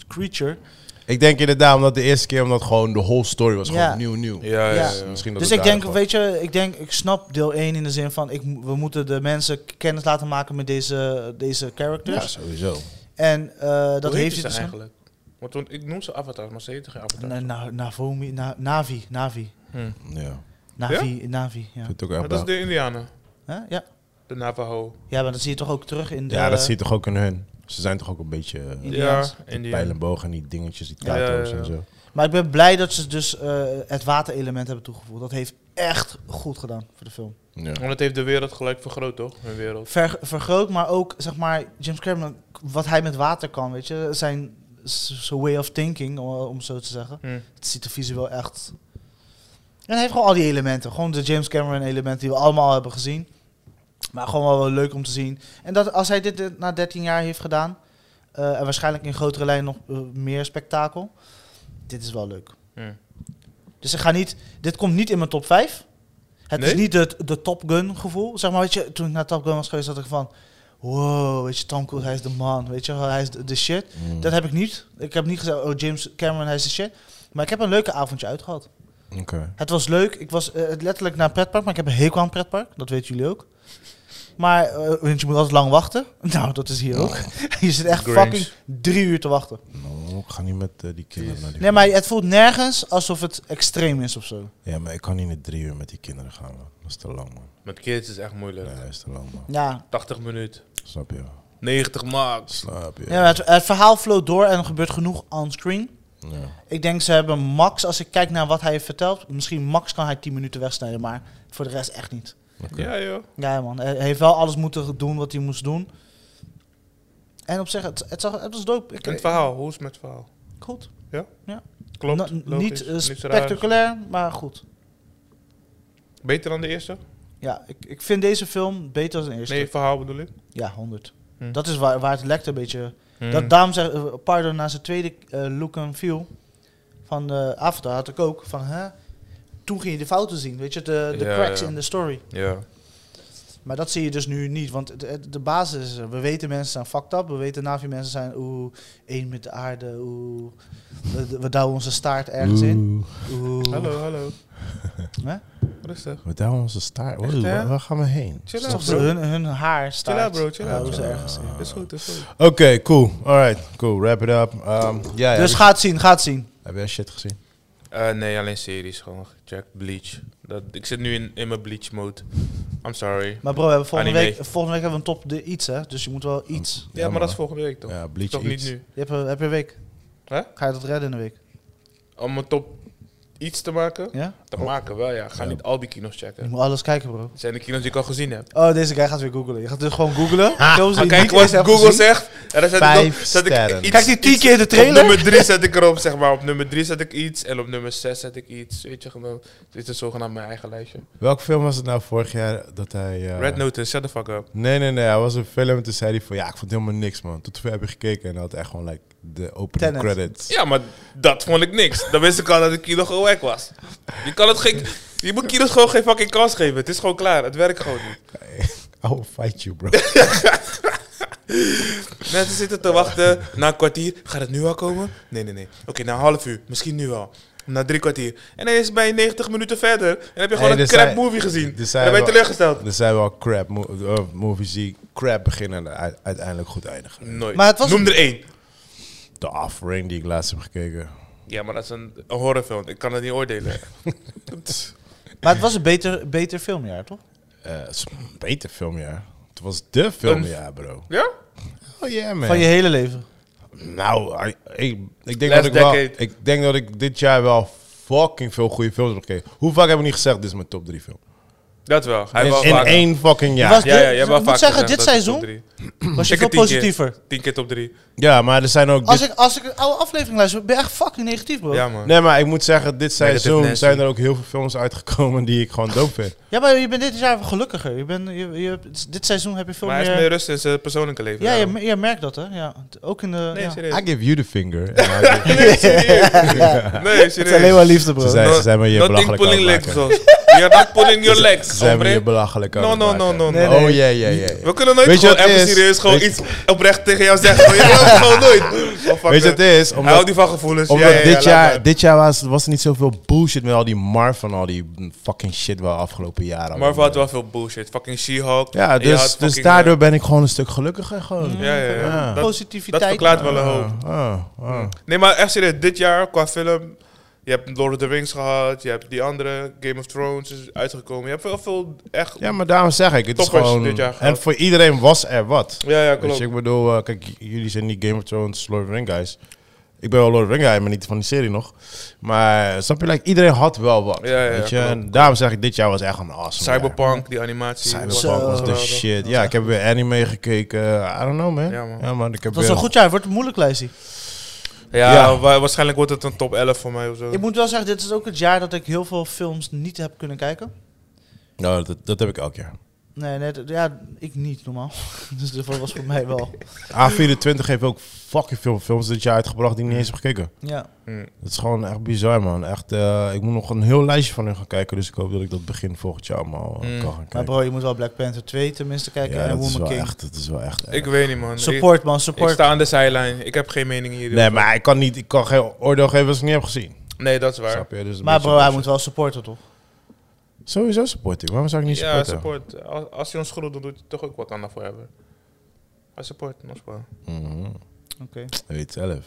creature. Ik denk inderdaad, omdat de eerste keer, omdat gewoon de whole story was Ja. gewoon nieuw, nieuw. Ja, ja, Ja. ja. Misschien dat Dus het ik denk, weet je, ik denk, ik snap deel 1 in de zin van, ik, mo- we moeten de mensen kennis laten maken met deze, deze Ja, characters. sowieso. En eh, dat Hoe heet heeft ze hij dus eigenlijk? Want toen- ik noem ze Avatar, maar ze heten geen Avatar. Na, na, Navomi, na, Navi, Navi, Hm. Ja, Navi, Navi, ja. vind het ook Maar echt dat is de Indianen. Hè? Ja. De Navajo. ja, maar dat zie je toch ook terug in de... Ja, dat zie je toch ook in hun. Ze zijn toch ook een beetje uh, Indiaans. Ja, Indian. pijl en boog en die dingetjes, die ja. en zo. Maar ik ben blij dat ze dus eh, het waterelement hebben toegevoegd. Dat heeft echt goed gedaan voor de film. Ja. Want het heeft de wereld gelijk vergroot, toch? Hun wereld. Ver, vergroot, maar ook, zeg maar, James Cameron, wat hij met water kan, weet je. Zijn zijn way of thinking, om, om zo te zeggen. Hm. Het ziet er visueel echt... En hij heeft gewoon al die elementen. Gewoon de James Cameron elementen die we allemaal hebben gezien. Maar gewoon wel leuk om te zien. En dat als hij dit eh, na 13 jaar heeft gedaan... eh, en waarschijnlijk in grotere lijnen nog eh, meer spektakel... Dit is wel leuk. Hm. Dus ik ga niet... Dit komt niet in mijn top 5. Het is niet de, de Top Gun gevoel. Zeg maar, weet je, toen ik naar Top Gun was geweest, had ik van... Wow, weet je, Tom Cruise, hij is de man. Weet je, wel, hij is de, de shit. Mm. Dat heb ik niet. Ik heb niet gezegd, oh, James Cameron, hij is de shit. Maar ik heb een leuke avondje uitgehad. Oké. Het was leuk. Ik was letterlijk naar een pretpark, maar ik heb een hekel aan een pretpark. Dat weten jullie ook. Maar, want je moet altijd lang wachten. Nou, dat is hier ook. je zit echt Grinch. fucking drie uur te wachten. Nou, ik ga niet met eh, die kinderen naar die Nee, maar het voelt nergens alsof het extreem is of zo. Ja, maar ik kan niet met drie uur met die kinderen gaan, man. Dat is te lang, man. Met kids is echt moeilijk. Nee, dat is te lang, man. Ja, 80 minuten. Snap je? 90 max. Snap je? ja het, het verhaal floot door en er gebeurt genoeg onscreen. Ja. Ik denk ze hebben max, als ik kijk naar wat hij heeft verteld, misschien max kan hij 10 minuten wegsnijden, maar voor de rest echt niet. Ja, joh. Ja man, hij heeft wel alles moeten doen wat hij moest doen. En op zich, het, het, zag, het was dope. Ik, En het verhaal, hoe is het met het verhaal? Goed. Klopt. Na- logisch, niet eh, spectaculair, maar goed. Beter dan de eerste? Ja, ik, ik vind deze film beter dan de eerste. Nee, verhaal bedoel ik. Ja, 100. Hm. Dat is waar, waar het lekt een beetje. Hm. Dat, daarom zeg eh, Pardon, na zijn tweede eh, look and feel van de Avatar had ik ook van, hè? Toen ging je de fouten zien, weet je, de, de Ja, cracks ja. in de story. Ja. Maar dat zie je dus nu niet, want de, de basis is. We weten mensen zijn fucked up, we weten Navi-mensen zijn oeh, één met de aarde, oeh, we, we douwen onze staart ergens in. Oeh. Hallo, hallo. Hè? Rustig. We douwen onze staart. Echt, waar, waar gaan we heen? Chill is out, bro. hun, hun haar Chill staart. out, bro. Chill out. bro. ergens in. Is goed, is goed. Oké, cool. Alright, cool. Wrap it up. Um, ja, ja, Dus we- ga het zien, ga het zien. Heb jij shit gezien? Eh, nee, alleen series. Gewoon gecheckt. Bleach. Dat, ik zit nu in, in mijn Bleach mode. I'm sorry. Maar bro, we hebben volgende, Anime. week, volgende week hebben we een top de iets, hè? Dus je moet wel iets. Ja, maar dat is volgende week toch? Ja, Bleach toch iets. niet nu? Je hebt, een- heb je een week? Hè? Ga je dat redden in een week? Om een top iets te maken? Ja? Te maken wel, ja. Ga Ja. niet al die kinos Je checken. moet alles kijken, bro. Zijn de kinos die ik al gezien heb. Oh, deze guy gaat weer googlen. Je gaat dus gewoon googlen. Films die Maar je kijk niet wat Google gezien. zegt. En dan zet ik, Vijf op, zet ik iets, Kijk die tien keer de Op trailer. nummer 3 zet ik erop, zeg maar. Op nummer 3 zet ik iets. En op nummer 6 zet ik iets. Weet je gewoon. Dit is zogenaamd mijn eigen lijstje. Welke film was het nou vorig jaar dat hij... eh, Red Notice, shut the fuck up. Nee, nee, nee. Hij was een film en toen zei hij van... Ja, ik vond helemaal niks, man. Tot ver heb je gekeken en hij had echt gewoon like, de opening Tenet. credits. Ja, maar dat vond ik niks. Dan wist ik al dat de kino gewoon wack was. Je kan het geen... Je moet kinos gewoon geen fucking kans geven. Het is gewoon klaar. Het werkt gewoon niet. I will fight you, bro. Mensen zitten te wachten. Na een kwartier. Gaat het nu al komen? Nee, nee, nee. Oké, na een half uur. Misschien nu al. Na drie kwartier. En dan is het bij 90 minuten verder. En heb je gewoon Hey, een crap zijn- movie gezien. En dan ben je wel- teleurgesteld. er zijn wel crap mo- eh, movies die crap beginnen en uiteindelijk goed eindigen. Nooit. Maar het was- Noem er één. The Offering die ik laatst heb gekeken. Ja, maar dat is een, een horrorfilm. Ik kan het niet oordelen. Maar het was een beter, beter filmjaar, toch? Eh, het is een beter filmjaar. Het was de filmjaar, bro. ja? Oh yeah, man. Van je hele leven. Nou, I- ik, ik, denk Last dat ik, wel, decade. ik denk dat ik dit jaar wel fucking veel goede films heb gekeken. Hoe vaak heb ik niet gezegd, dit is mijn top 3 film? Dat wel. Hij In, was in één fucking jaar. was- Ja, ja, je Ik hebt wel moet zeggen, gezegd dit dat het seizoen- top drie. Was je Ik veel het tien keer. positiever. Tien keer top drie. Ja, maar er zijn ook... Als ik, als ik een oude aflevering luister, ben je echt fucking negatief, bro. Ja, man. Nee, maar ik moet zeggen, dit seizoen zijn er ook heel veel films uitgekomen die ik gewoon dope vind. Ja, maar je bent dit jaar gelukkiger. Je bent, je, je, dit seizoen heb je veel Maar hij is meer... meer rust in zijn persoonlijke leven. ja, je, je merkt dat, hè? Ja. Ook in de... Nee, ja. serieus. I give you the finger. Nee, serieus. Het is alleen maar liefde, bro. Ze zijn, ze zijn me je belachelijk pulling legs. You're not pulling your legs, Ze zijn me je belachelijk No, no, no, no. Oh, ja, ja, ja. We kunnen nooit Weet je gewoon even is? serieus gewoon iets oprecht tegen jou zeggen. Gewoon nooit. Oh, Weet je wat het is? Hij houdt Omdat, niet van gevoelens. omdat Ja, ja, ja, dit, jaar, dit jaar was, was er niet zoveel bullshit met al die Marvel en al die fucking shit wel afgelopen jaren. Marvel had wel veel bullshit. Fucking She-Hulk. Ja, dus, dus daardoor ben ik gewoon een stuk gelukkiger gewoon. eh, Ja, ja, ja. Ja. Dat, Positiviteit. dat verklaart wel een hoop. Ah, ah, ah. Nee, maar echt serieus. Dit jaar qua film... Je hebt Lord of the Rings gehad. Je hebt die andere. Game of Thrones is uitgekomen. Je hebt veel, veel echt... Ja, maar daarom zeg ik, het is gewoon... dit jaar En voor iedereen was er wat. Ja, ja, klopt. je, ik bedoel, eh, kijk, jullie zijn niet Game of Thrones, Lord of the Rings guys. Ik ben wel Lord of the Rings guy, maar niet van die serie nog. Maar snap je, like, iedereen had wel wat. Ja, ja, weet je? klopt, En klopt. daarom zeg ik, dit jaar was echt een awesome jaar. Cyberpunk, die animatie. Cyberpunk was de shit. Ja, ik heb weer anime gekeken. I don't know, man. Ja, man. Ja, man. Ik heb Het was weer een goed jaar. Het wordt een moeilijk lijstje. Ja, Ja. wa- waarschijnlijk wordt het een top 11 voor mij of zo. Ik moet wel zeggen, dit is ook het jaar dat ik heel veel films niet heb kunnen kijken. Nou, dat, dat heb ik elk jaar. Nee, nee, d- ja, ik niet normaal. dus dat was voor mij wel. A24 heeft ook fucking veel films dit jaar uitgebracht die ik niet eens heb gekeken. Ja. Hm. Dat is gewoon echt bizar, man. Echt, eh, ik moet nog een heel lijstje van hun gaan kijken. Dus ik hoop dat ik dat begin volgend jaar allemaal eh, Mm. kan gaan Maar kijken. bro, je moet wel Black Panther 2 tenminste kijken ja, en dat is, Woman wel King. echt, dat is wel echt erg. Ik weet niet, man. Support man, Ik, ik support. sta aan de zijlijn. Ik heb geen mening hier. Nee, maar ik kan, niet, ik kan geen oordeel geven als ik niet heb gezien. Nee, dat is waar. Snap je? Dus maar bro, hij moet wel supporten toch? Sowieso supporting. Waarom zou ik niet Ja, supporten? support. Als, als hij ons groet, dan doet hij toch ook wat aan daarvoor hebben. Hij support, ons wel. Mhm. Oké. Weet zelf.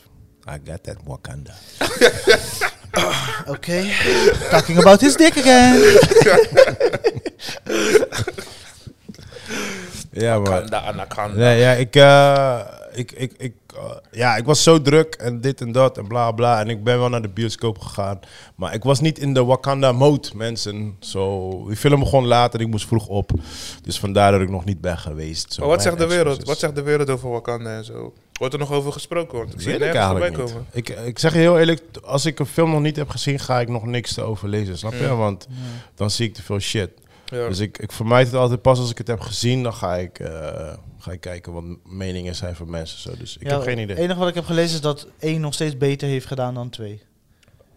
I got that Wakanda. Oké. Talking about his dick again. Ja, maar... Anaconda, anaconda. Nee, ja, ik, eh, ik, ik, ik, eh, ja, ik was zo druk en dit en dat en bla bla. En ik ben wel naar de bioscoop gegaan. Maar ik was niet in de Wakanda mode, mensen. Zo, die film begon laat en ik moest vroeg op. Dus vandaar dat ik nog niet ben geweest. Zo, Maar wat zegt de wereld? Wat zegt de wereld over Wakanda en zo? Wordt er nog over gesproken? Want ik zie het ik nergens voorbij niet. komen. Ik, ik zeg je heel eerlijk, als ik een film nog niet heb gezien, ga ik nog niks te overlezen. Snap je? Mm. Want dan zie ik te veel shit. Ja. Dus ik, ik vermijd het altijd pas als ik het heb gezien. Dan ga ik, eh, ga ik kijken wat meningen zijn van mensen. Zo. Dus ik Ja, heb geen idee. Het enige wat ik heb gelezen is dat 1 nog steeds beter heeft gedaan dan 2.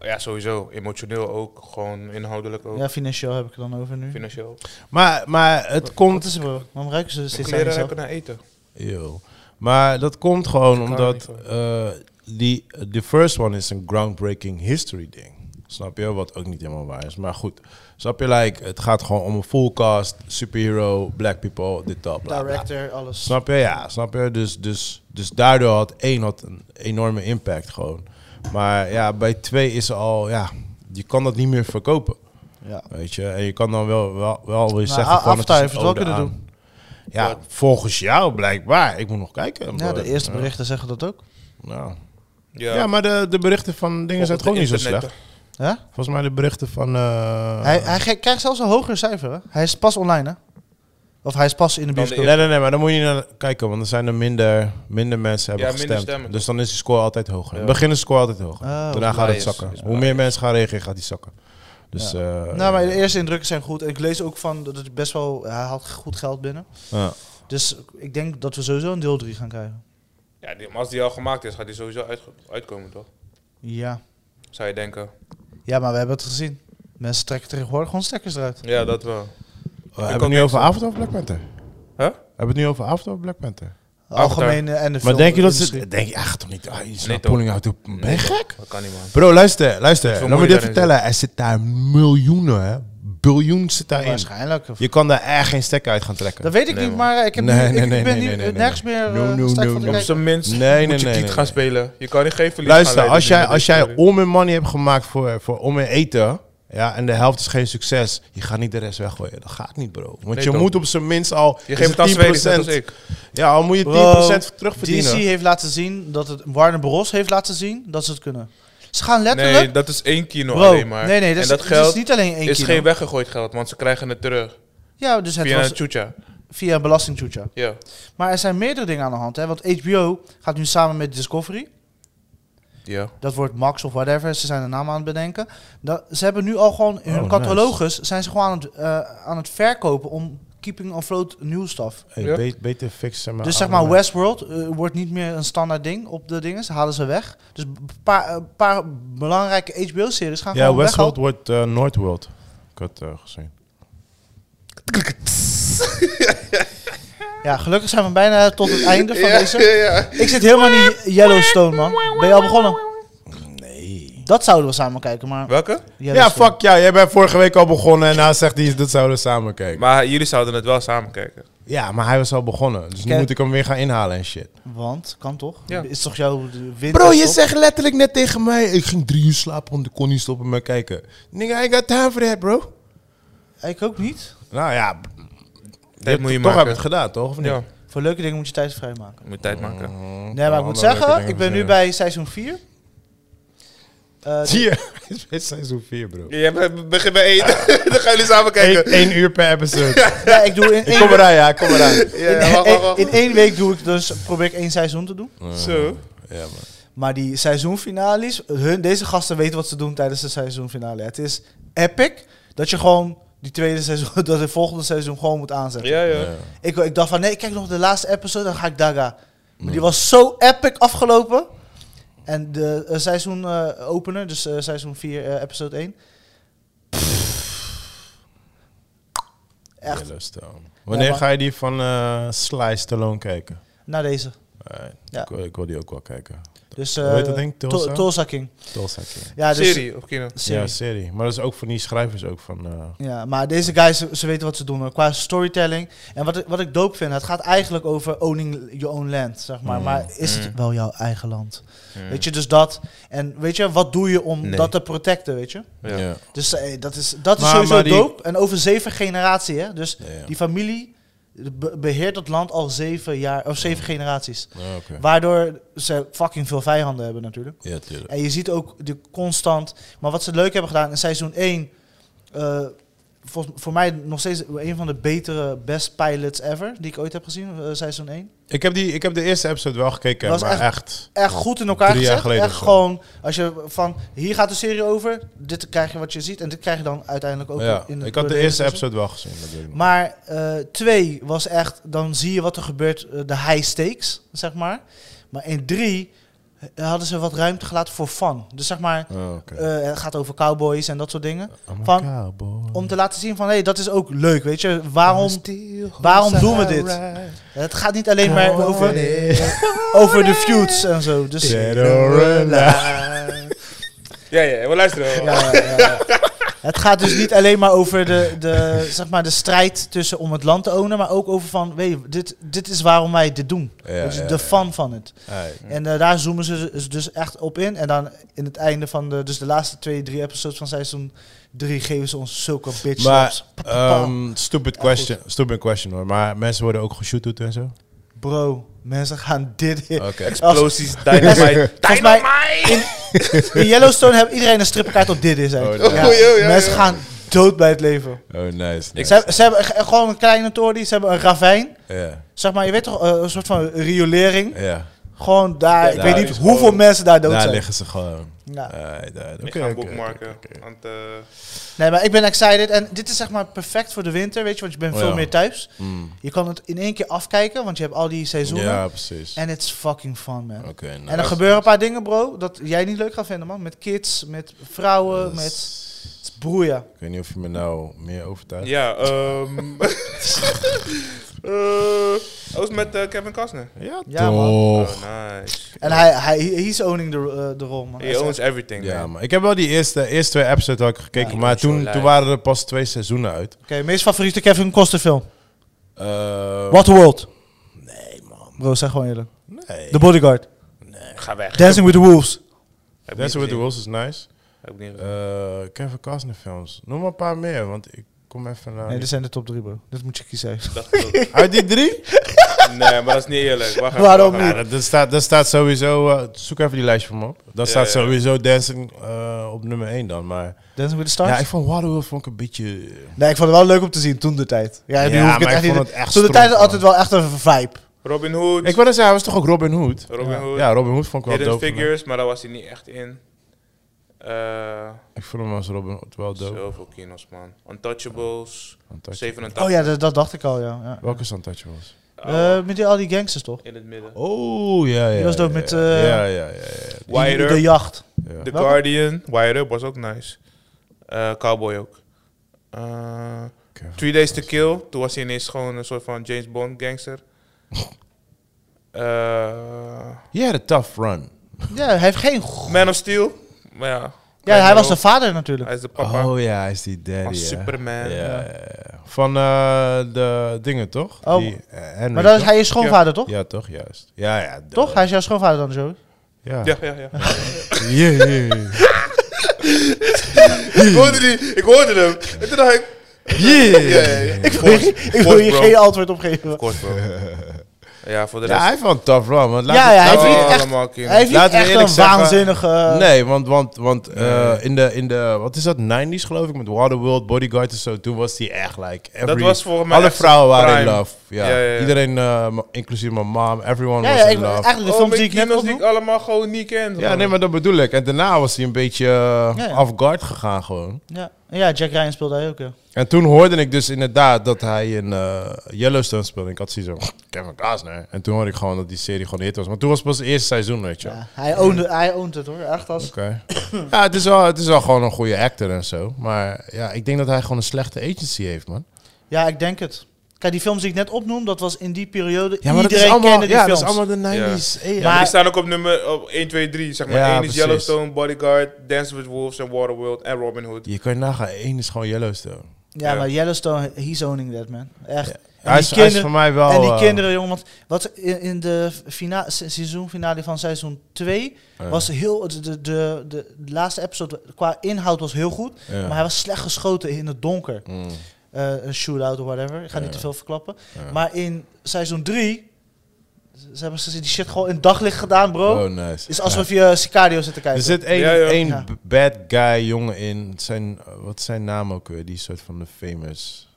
ja, sowieso. Emotioneel ook. Gewoon inhoudelijk ook. Ja, financieel heb ik het dan over nu. Financieel. Maar, maar het Wat komt... is er bro? Waarom ruiken ze steeds aan ruiken naar eten. Yo. Maar dat komt gewoon omdat eh, die, de first one is een groundbreaking history ding. Snap je? Wat ook niet helemaal waar is. Maar goed. Snap je? Like, het gaat gewoon om een full cast, superhero, black people, dit, dat, bla, bla. Director, alles. Snap je? Ja, snap je? Dus, dus, dus daardoor had één had een enorme impact gewoon. Maar ja, bij twee is al, ja, je kan dat niet meer verkopen. Ja. Weet je, en je kan dan wel, wel, wel weer Nou, zeggen van heeft het wel kunnen aan. doen. Ja, volgens jou blijkbaar. Ik moet nog kijken. Ja, de eerste ja. berichten zeggen dat ook. Ja. Ja, Ja, maar de, de berichten van dingen zijn toch ook niet zo slecht. Ja? Volgens mij de berichten van... eh, Hij, hij ge- krijgt zelfs een hoger cijfer. Hè? Hij is pas online, hè? Of hij is pas in de Dan bioscoop. Nee, nee, nee, maar dan moet je naar kijken, want er zijn er minder, minder mensen hebben Ja, gestemd. stemmen, dus dan is de score altijd hoger. In Ja. het begin is de score altijd hoger. Oh. Daarna gaat het zakken. is Hoe meer mensen gaan reageren, gaat die zakken. Dus, Ja. eh, Nou, maar de eerste indrukken zijn goed. En ik lees ook van dat het best wel... Hij haalt goed geld binnen. ja. Dus ik denk dat we sowieso een deel 3 gaan krijgen. Ja, die- maar als die al gemaakt is, gaat die sowieso uit, uitkomen, toch? Ja. Zou je denken. Ja, maar we hebben het gezien. Mensen trekken tegenwoordig gewoon stekkers eruit. Ja, dat wel. We hebben het nu over. Avatar of Black Panther? Huh? Hebben we het nu over Avatar of Black Panther? Algemene en de Maar denk je dat ze... Denk je echt toch niet... Ah, je nou pulling out. Ben je gek? Dat kan niet, man. Bro, luister, luister. Laat me dit vertellen. Er zit daar miljoenen, hè. Biljoen zit daarin. Waarschijnlijk. Je kan daar echt geen stekker uit gaan trekken. Dat weet ik Nee, niet, maar ik, heb Nee, nu, nee, ik, nee, ik ben nee, nergens nee. meer No, eh, no, no. Op zijn minst Nee, moet nee, je nee, kiet nee, gaan nee. spelen. Je kan niet geen verlies Luister, gaan als jij, als jij om en money hebt gemaakt voor, voor om en eten, ja, en de helft is geen succes, je gaat niet de rest weggooien. Dat gaat niet, bro. Want Nee, je toch? moet op zijn minst al Je geeft het aan het Zweden, net als ik. Ja, al moet je 10% Bro, terugverdienen. DC heeft laten zien dat het Warner Bros heeft laten zien dat ze het kunnen. Ze gaan letterlijk. Nee, dat is één kino Bro, alleen maar. nee, nee, dat, en is, dat dat geld is niet alleen één is kilo. geen weggegooid geld, want ze krijgen het terug. Ja, dus het Via was een chucha. via een belastingtoetje. Ja. Maar er zijn meerdere dingen aan de hand. Hè? Want HBO gaat nu samen met Discovery. Ja. Dat wordt Max of whatever. Ze zijn de naam aan het bedenken. Dat, ze hebben nu al gewoon in hun Oh, catalogus zijn ze gewoon aan het, eh, aan het verkopen om keeping afloat nieuw stuff. Hey, Ja. be- beter fixen maar Dus zeg maar Westworld eh, wordt niet meer een standaard ding op de dingen. Ze halen ze weg. Dus een paar, een paar belangrijke HBO-series gaan Ja, gewoon Westworld weg. wordt eh Noordworld. Ik had eh, gezien. Ja, gelukkig zijn we bijna tot het einde van Ja, deze. ja. Ik zit helemaal niet Yellowstone, man. Ben je al begonnen? Dat zouden we samen kijken, maar... Welke? Ja, Yellowstone. fuck ja. Jij bent vorige week al begonnen en nou zegt hij dat zouden we samen kijken. Maar jullie zouden het wel samen kijken. Ja, maar hij was al begonnen. Dus nu moet ik hem weer gaan inhalen en shit. Want, kan toch? Ja. Is toch jouw winter? Bro, je zegt letterlijk net tegen mij... Ik ging drie uur slapen, want ik kon niet stoppen met kijken. Nigga, I got time for that, bro. Ik ook niet. Nou ja, Tijd moet je toch maken. heb je het gedaan, toch? Of niet? Ja, Voor leuke dingen moet je tijd vrijmaken. je moet tijd maken. Mm, Nee, maar ik moet zeggen, ik ben nu bij seizoen 4. Eh, Zie je? Het 4, bro. Be- begint bij één. Dan gaan jullie samen kijken. Eén uur per episode. ja, ik doe in ik één, kom eraan, ja, kom eraan. Ja, in, wacht, wacht, wacht. in één week doe ik dus, probeer ik één seizoen te doen. Zo. Ja, man. Maar die seizoenfinales, hun, deze gasten weten wat ze doen tijdens de seizoenfinale. Het is epic dat je gewoon die tweede seizoen, dat het volgende seizoen gewoon moet aanzetten. Ja, ja. Ja. Ik, ik dacht van, nee, ik kijk nog de laatste episode, dan ga ik Daga. Maar die was zo epic afgelopen. En de eh, seizoen eh, opener, dus eh, seizoen 4, eh, episode 1. Echt, Yellowstone. Wanneer ga je die van eh Sly Stallone kijken? na deze. Ja. Ik, ik wil die ook wel kijken. Dus, Hoe heet eh dat ding? To- Tulsa? Tulsa King. Tulsa King. Ja, dus, Serie op kino. serie. Ja, serie. Maar dat is ook van die schrijvers ook van... eh, Ja, maar deze guys, ze, ze weten wat ze doen qua storytelling. En wat ik, wat ik dope vind, het gaat eigenlijk over owning your own land, zeg maar. Mm. Maar is het Mm. wel jouw eigen land? Mm. Weet je, dus dat. En weet je, wat doe je om Nee. dat te protecten, weet je? Ja. ja. Dus eh, dat is, dat is Maar- sowieso maar die- dope. En over zeven generaties, hè. Dus Ja, ja. die familie beheert het land al zeven jaar, of zeven generaties. Ja, oké. Waardoor ze fucking veel vijanden hebben natuurlijk. Ja, tuurlijk. En je ziet ook de constant. Maar wat ze leuk hebben gedaan in seizoen 1. eh, voor, voor mij nog steeds een van de betere best pilots ever. Die ik ooit heb gezien, eh, seizoen 1. Ik heb, die, ik heb de eerste episode wel gekeken, Was maar echt- echt... Echt goed in elkaar Drie jaar gezet. geleden Echt zo. gewoon, als je van hier gaat de serie over. Dit krijg je wat je ziet. En dit krijg je dan uiteindelijk ook ja, in ik door had de eerste episode wel gezien. Ik. Maar eh, twee was echt, dan zie je wat er gebeurt, eh, de high stakes, zeg maar. Maar in drie hadden ze wat ruimte gelaten voor fun. Dus zeg maar, Oh, eh, het gaat over cowboys en dat soort dingen. Van- cowboy. Om te laten zien van, hé, dat is ook leuk, weet je. Waarom, waarom doen we dit? Het gaat niet alleen maar over, over de feuds en zo. Dus. Ja, ja, we luisteren. ja, ja, ja. Het gaat dus niet alleen maar over de, de, zeg maar de strijd tussen om het land te ownen, maar ook over van, weet je, dit, dit is waarom wij dit doen. Ja, dus ja, de ja. fun van het. En eh, daar zoomen ze dus- dus echt op in. En dan in het einde van de, dus de laatste twee, drie episodes van seizoen drie geven ze ons zulke bitch Maar, ehm, stupid question, stupid question hoor. Maar mensen worden ook geshoot en zo? Bro, mensen gaan dit... Oké. Explosies, dynamite. Volgens mij in, in Yellowstone heeft iedereen een strippenkaart op dit is. Oh, eigenlijk. Oh, ja, ja, mensen gaan dood bij het leven. Oh, nice. Ik- Ze, hebben- ze hebben gewoon een kleine tory, ze hebben een ravijn. Ja, Zeg maar, je weet toch, eh, een soort van riolering. ja. Gewoon daar, ik daar weet niet hoeveel gewoon- mensen daar dood Daar zijn. liggen ze gewoon. Ja. Hey, daar-. Want, eh, Nee, maar ik ben excited. En dit is zeg maar perfect voor de winter, weet je, want je bent Oh, veel ja. meer thuis. Mm. Je kan het in één keer afkijken, want je hebt al die seizoenen. Ja, precies. En it's fucking fun, man. Oké, nice. En er gebeuren een paar dingen, bro, dat jij niet leuk gaat vinden, man. Met kids, met vrouwen, met broeien. Ik weet niet of je me nou meer overtuigt. ja, ehm eh, dat was met eh, Kevin Costner. Ja, Ja, man. toch. Oh, nice. En hij, hij he's owning de, eh, de rol, man. He owns everything, Ja, man. ik heb wel die eerste, eerste twee episodes had ik gekeken, Ja, maar toen, toen waren er pas twee seizoenen uit. Oké, meest favoriete Kevin Costner film? Eh, Waterworld. Nee, man. Bro, zeg gewoon eerlijk. Nee. The Bodyguard. Ga weg. Dancing with the Wolves. Dancing with the. Wolves is nice. Eh, Kevin Costner films. Noem maar een paar meer, want ik kom even naar... Nee, dit zijn de top drie, bro. Dit moet je kiezen. Dacht ik ook. Uit die drie? Nee, maar dat is niet eerlijk. Wacht even, Waarom wacht Ja, even. dat, dat staat, dat staat sowieso... eh, zoek even die lijstje van me op. Dat Ja, staat ja. sowieso Dancing eh, op nummer 1 dan, maar... Dancing with the Stars? Ja, ik vond Waterworld vond ik een beetje... Nee, ik vond het wel leuk om te zien toen de tijd. Ja, nu Ja, hoef ik het echt ik niet... vond het echt toen de tijd is altijd wel echt een vibe. Robin Hood. Ik wilde zeggen, hij was toch ook Robin Hood? Robin Hood. Ja, Robin Hood vond ik wel Hidden dope. Figures, maar daar was hij niet echt in. Eh Ik vond hem als Robin Hood wel dope. zoveel kinos, man. Untouchables. Untouchables. 87. Oh ja, dat, dat dacht ik al, ja. ja. Welke is Untouchables? Oh, Eh, met die, al die gangsters, toch? in het midden. Oh, ja, ja. Die was ja, met, ja. eh, ja, ja, ja, Wider. De jacht. ja. The Welke? Guardian. Wire Up was ook nice. Eh, Cowboy ook. Eh, Kevin Three Days to Kill. Toen was hij ineens gewoon een soort van James Bond gangster. Eh, He had a tough run. Ja, hij heeft geen... Man of Steel. Maar ja. Ja, hij was de vader natuurlijk. Hij is de papa Oh ja, hij is die daddy. van ja. Superman. Ja, ja, ja. Van eh, de dingen, toch? Oh. Die, eh, Henry, Maar dat is, hij is schoonvader, toch? Ja, toch? Juist. Ja, ja. de- Toch? Hij is jouw schoonvader dan, zo. Ja. Ja, ja, ja. Ik, hoorde die, ik hoorde hem. En toen dacht ik... Yeah. Ik wil je, ik wil je geen antwoord op geven. Of course, bro. Ja, voor de Ja, hij heeft wel een tough run. Want laat Ja, ja, hij heeft niet echt-. Hij heeft niet Laten echt een zeggen- waanzinnige... Nee, want, want, want eh, Nee. in, de, in de, wat is dat, 90s geloof ik, met Waterworld, Bodyguard en zo, toen was hij echt like, every, Dat was volgens mij alle vrouwen waren in love. Ja. Ja, ja, ja. Iedereen, eh, m- inclusief mijn mom, everyone Ja, was in ik, love. eigenlijk de Oh, films die ik net kino's die ik allemaal gewoon niet ken. ja, nee, maar dat bedoel ik. En daarna was hij een beetje eh, Ja, ja. off-guard gegaan gewoon. Ja. ja, Jack Ryan speelde hij ook, ja. En toen hoorde ik dus inderdaad dat hij in eh, Yellowstone speelde. Ik had zoiets zo, Kevin Costner. En toen hoorde ik gewoon dat die serie gewoon een hit was. Maar toen was het pas het eerste seizoen, weet je wel. ja hij, ownde, hij owned het hoor, echt als... Oké. ja, het is, wel, het is wel gewoon een goede actor en zo. Maar ja, ik denk dat hij gewoon een slechte agency heeft, man. Ja, ik denk het. Kijk, die films die ik net opnoem, dat was in die periode... Ja, maar dat Iedereen allemaal, kende die ja, dat films. is allemaal de 90s. Hey, Ja, ja. maar Maar- die staan ook op nummer op 1, 2, 3. Zeg maar. Ja, Eén is precies. Yellowstone, Bodyguard, Dance with Wolves en Waterworld en Robin Hood. Je kan je nagaan, één is gewoon Yellowstone. Ja, Ja. maar Yellowstone, he's owning that, man. Echt. Ja. Hij die is, hij is kinderen- voor mij wel... en die eh, kinderen, jongen, want wat in, in de fina se- seizoenfinale van seizoen 2 eh, was heel, de, de, de, de laatste episode qua inhoud was heel goed, ja. maar hij was slecht geschoten in het donker. Mm, Eh, een shootout of whatever, ik ga niet te veel verklappen. Maar in seizoen 3, ze hebben ze die shit gewoon in daglicht gedaan, bro. Oh, nice. is alsof je Sicario zit te kijken. Er zit één, één Ja. bad guy jongen in. Zijn, wat is zijn naam ook weer? Die soort van de famous...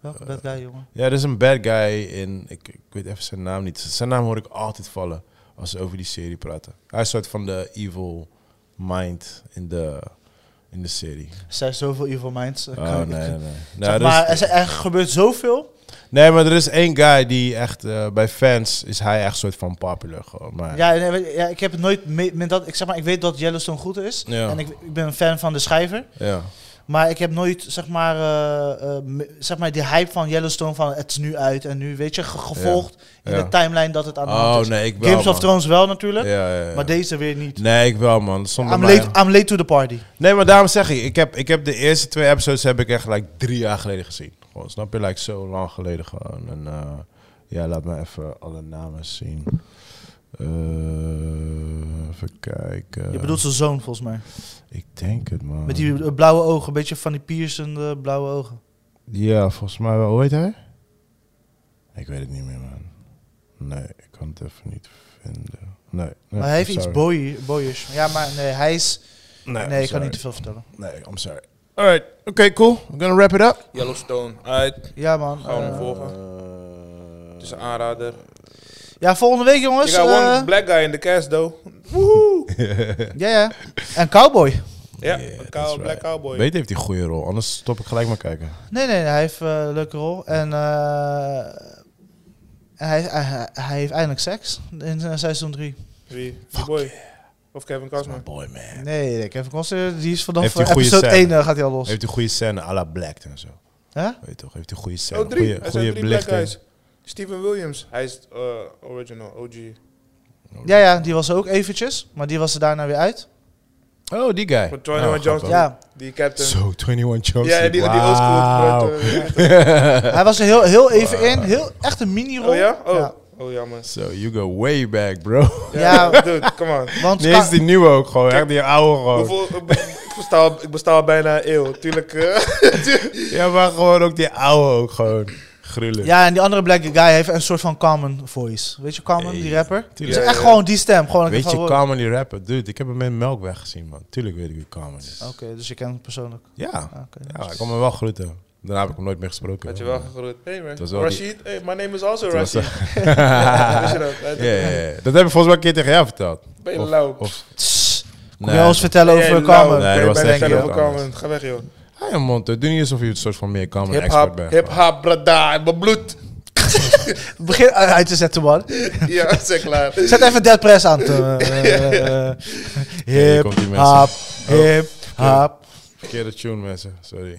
Welke bad guy, jongen? Ja, er is een bad guy in... Ik, ik weet even zijn naam niet. Zijn naam hoor ik altijd vallen als ze over die serie praten. Hij is een soort van de evil mind in de, in de serie. Er zijn zoveel evil minds. Oh, nee, nee. nee. Zeg Nou, er maar, is- er, er gebeurt zoveel. Nee, maar er is één guy die echt... eh, bij fans is hij echt soort van popular gewoon. Maar, Ja, nee, ja, ik heb het nooit mee, met dat. Ik zeg maar, ik weet dat Yellowstone goed is. Ja. En ik, ik ben een fan van de schrijver. ja. Maar ik heb nooit, zeg maar, eh, eh, zeg maar, die hype van Yellowstone van het is nu uit en nu, weet je, ge- gevolgd in de timeline dat het aan de hand Oh is. nee, ik wel. Games of. Thrones wel natuurlijk, Ja, ja, ja. maar deze weer niet. Nee, ik wel, man. I'm mij- late, I'm late to the party. Nee, maar daarom zeg ik, ik heb, ik heb de eerste twee episodes heb ik echt like drie jaar geleden gezien. Gewoon, snap je? Like zo lang geleden gewoon. En eh, ja, laat me even alle namen zien. Eh, even kijken. Je bedoelt zijn zoon volgens mij. Ik denk het, man. Met die eh, blauwe ogen, een beetje van die piercende blauwe ogen. Ja, volgens mij wel. Hoe heet hij? Ik weet het niet meer, man. Nee, ik kan het even niet vinden. Nee. nee maar hij heeft iets boy, boyish. Ja, maar nee, hij is... Nee, Nee, ik kan niet te veel vertellen. Nee, I'm sorry. Alright, oké, cool. We're gonna wrap it up. Yellowstone, uit. Ja, man. Gaan we hem eh, volgen? Het is een aanrader. ja, volgende week, jongens. got one eh, black guy in the cast, though. ja, ja. En Cowboy. Ja, Yeah, een that's cow- right. black cowboy. Weet heeft hij een goede rol, anders stop ik gelijk maar kijken. Nee, nee, hij heeft eh, een leuke rol. En eh, hij, hij, hij heeft eindelijk seks in eh, seizoen 3. Wie? Die boy. Of Kevin Costner. boy, man. Nee, nee, Kevin Costner, die is vanaf Heeft hij eh, goede episode scène? 1 eh, gaat hij al los. Heeft hij een goede scène à la Black en zo. Hè? Weet je toch, heeft hij een goede scène. Oh, drie. Goeie, zijn goede drie black guys. Steven Williams. Hij is eh, original, OG. Ja, ja, die was er ook eventjes, maar die was er daarna weer uit. Oh, die guy. Van 21 Jump grappig. Ja, Die captain. Zo, 21 Jump ja, die, die old school. Wauw. hij was er heel, heel even in. Heel, echt een mini-rol. Oh ja? Oh, Ja. Oh jammer. So, you go way back, bro. Ja. dude, come on. Want Niet eens die nieuwe ook gewoon, echt die oude gewoon. Hoeveel, ik, besta al, ik besta al bijna een eeuw. Tuurlijk. eh, Ja, maar gewoon ook die oude ook gewoon. Gruwelijk. Ja, en die andere black guy heeft een soort van common voice. Weet je Common, Hey, die rapper? tuurlijk. Het is Ja, echt ja. gewoon die stem. Gewoon Weet je, Common die rapper? Dude, ik heb hem in Melkweg gezien, man. Tuurlijk weet ik wie Common is. Oké, dus je kent hem persoonlijk. Ja. Ah, Oké. Ja, ik kon me wel groeten. Daarna heb ik hem nooit meer gesproken. Had je wel gegroet. Hey man. was wel die- Rashid. Hey, my name is also Rashid. je? Ja, ja, ja. Dat heb ik volgens mij een keer tegen jou verteld. Ben je Of- lauw? Of, Nee, jij ons vertellen Ben over? Common? Nee, Ben dat je was heel over. Common? Ga weg joh. Hou je mond, doe niet alsof je een soort van meer Common Hip expert bent. hip hop, brada, in mijn bloed. Begin uit te zetten, man. Ja, zeg klaar. Zet even Dead Press aan. Hier Hip, hop, hip, hop. Verkeerde tune, mensen. Sorry.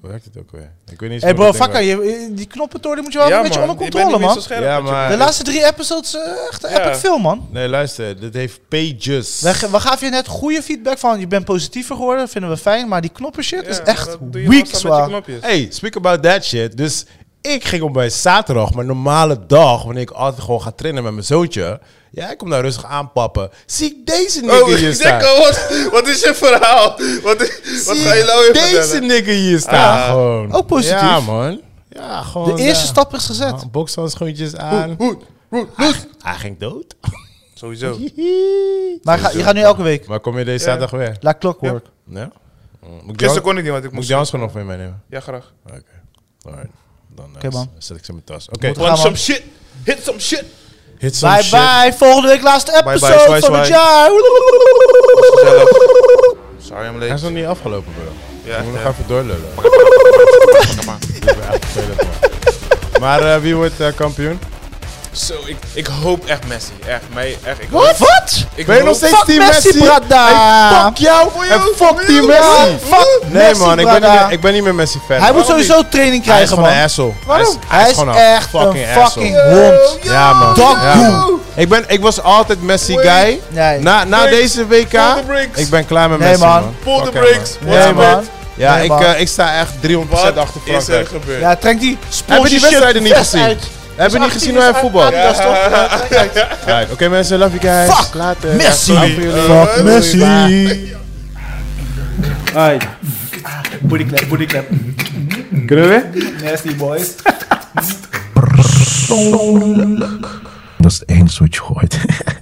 Hoe werkt het ook weer? Ik weet niet Hey bro, denk, je, die knoppentoren die moet je wel een beetje onder controle, man. scherp Ja, maar- De laatste drie episodes, eh, echt Ja. epic veel, man. Nee, luister. Dit heeft pages. We, we gaven je net goede feedback van, je bent positiever geworden, vinden we fijn, maar die knoppen shit is echt weak zwaar. Hey, speak about that shit. Dus ik ging op bij zaterdag, mijn normale dag, wanneer ik altijd gewoon ga trainen met mijn zoontje. Ja, ik kom daar rustig aanpappen. Zie ik deze nigger Oh, hier ik staan. denk al, wat, wat is je verhaal? Wat, is- wat Zie ga je ik nou weer deze vertellen? nigger hier staan Ah, gewoon. ook positief. Ja, man. Ja, gewoon. De eerste ja. stap is gezet. Ah, Bokshandschoentjes aan. Hij, hij ging dood. Sowieso. Maar ga, je gaat nu elke week. Maar kom je deze Ja. zaterdag weer? La clockwork. Ja? Moet ik Gisteren kon ik niet, want ik Moet ik moest... die handschoen nog je meenemen? Ja, graag. Oké. Alright. Dan eh, Oké, man. zet ik ze in mijn tas. Oké. Want some we- shit. Hit some shit. Hit some Bye shit. bye, volgende week laatste bye, episode zwaai, van het zwaai. jaar. Sorry, I'm Hij is nog niet afgelopen, bro. Ja, ik moet nog even doorlullen. Kom maar. Ik ben echt vervelend, man. Maar eh, wie wordt eh, kampioen? Zo, ik, ik hoop echt Messi. Echt, mij, echt. Ik Wat? hoop- Wat? Ik Ben je nog steeds team Messi, Messi? brada. Hey, fuck jou en fuck team Messi. Fuck Nee Messi, man, ik ben, niet meer, ik ben niet meer Messi fan. Hij moet sowieso niet? training Hij is krijgen, gewoon man. een asshole. Waarom? Hij is, Hij is echt fucking een asshole. fucking hond. Ja man. Dog Ja, poop. man. Ik, ben, ik was altijd Messi guy. Nee. Na, na deze WK, ik ben klaar met Nee, Messi man. man. Pull the brakes. man. Nee, man. Ja, Nee, ik, eh, ik sta echt 300% Wat achter is er Frankrijk. gebeurd? Ja, trek die Hebben die wedstrijden niet gezien? Hebben jullie niet gezien hoe hij toch? Ja, trek uit. Alright, Oké mensen, love you guys. Fuck Later. Messi. Fuck Messi. bye. Alright. Booty clap, booty clap. Kunnen we weer? Nasty boys. Dat is het enige wat je gooit.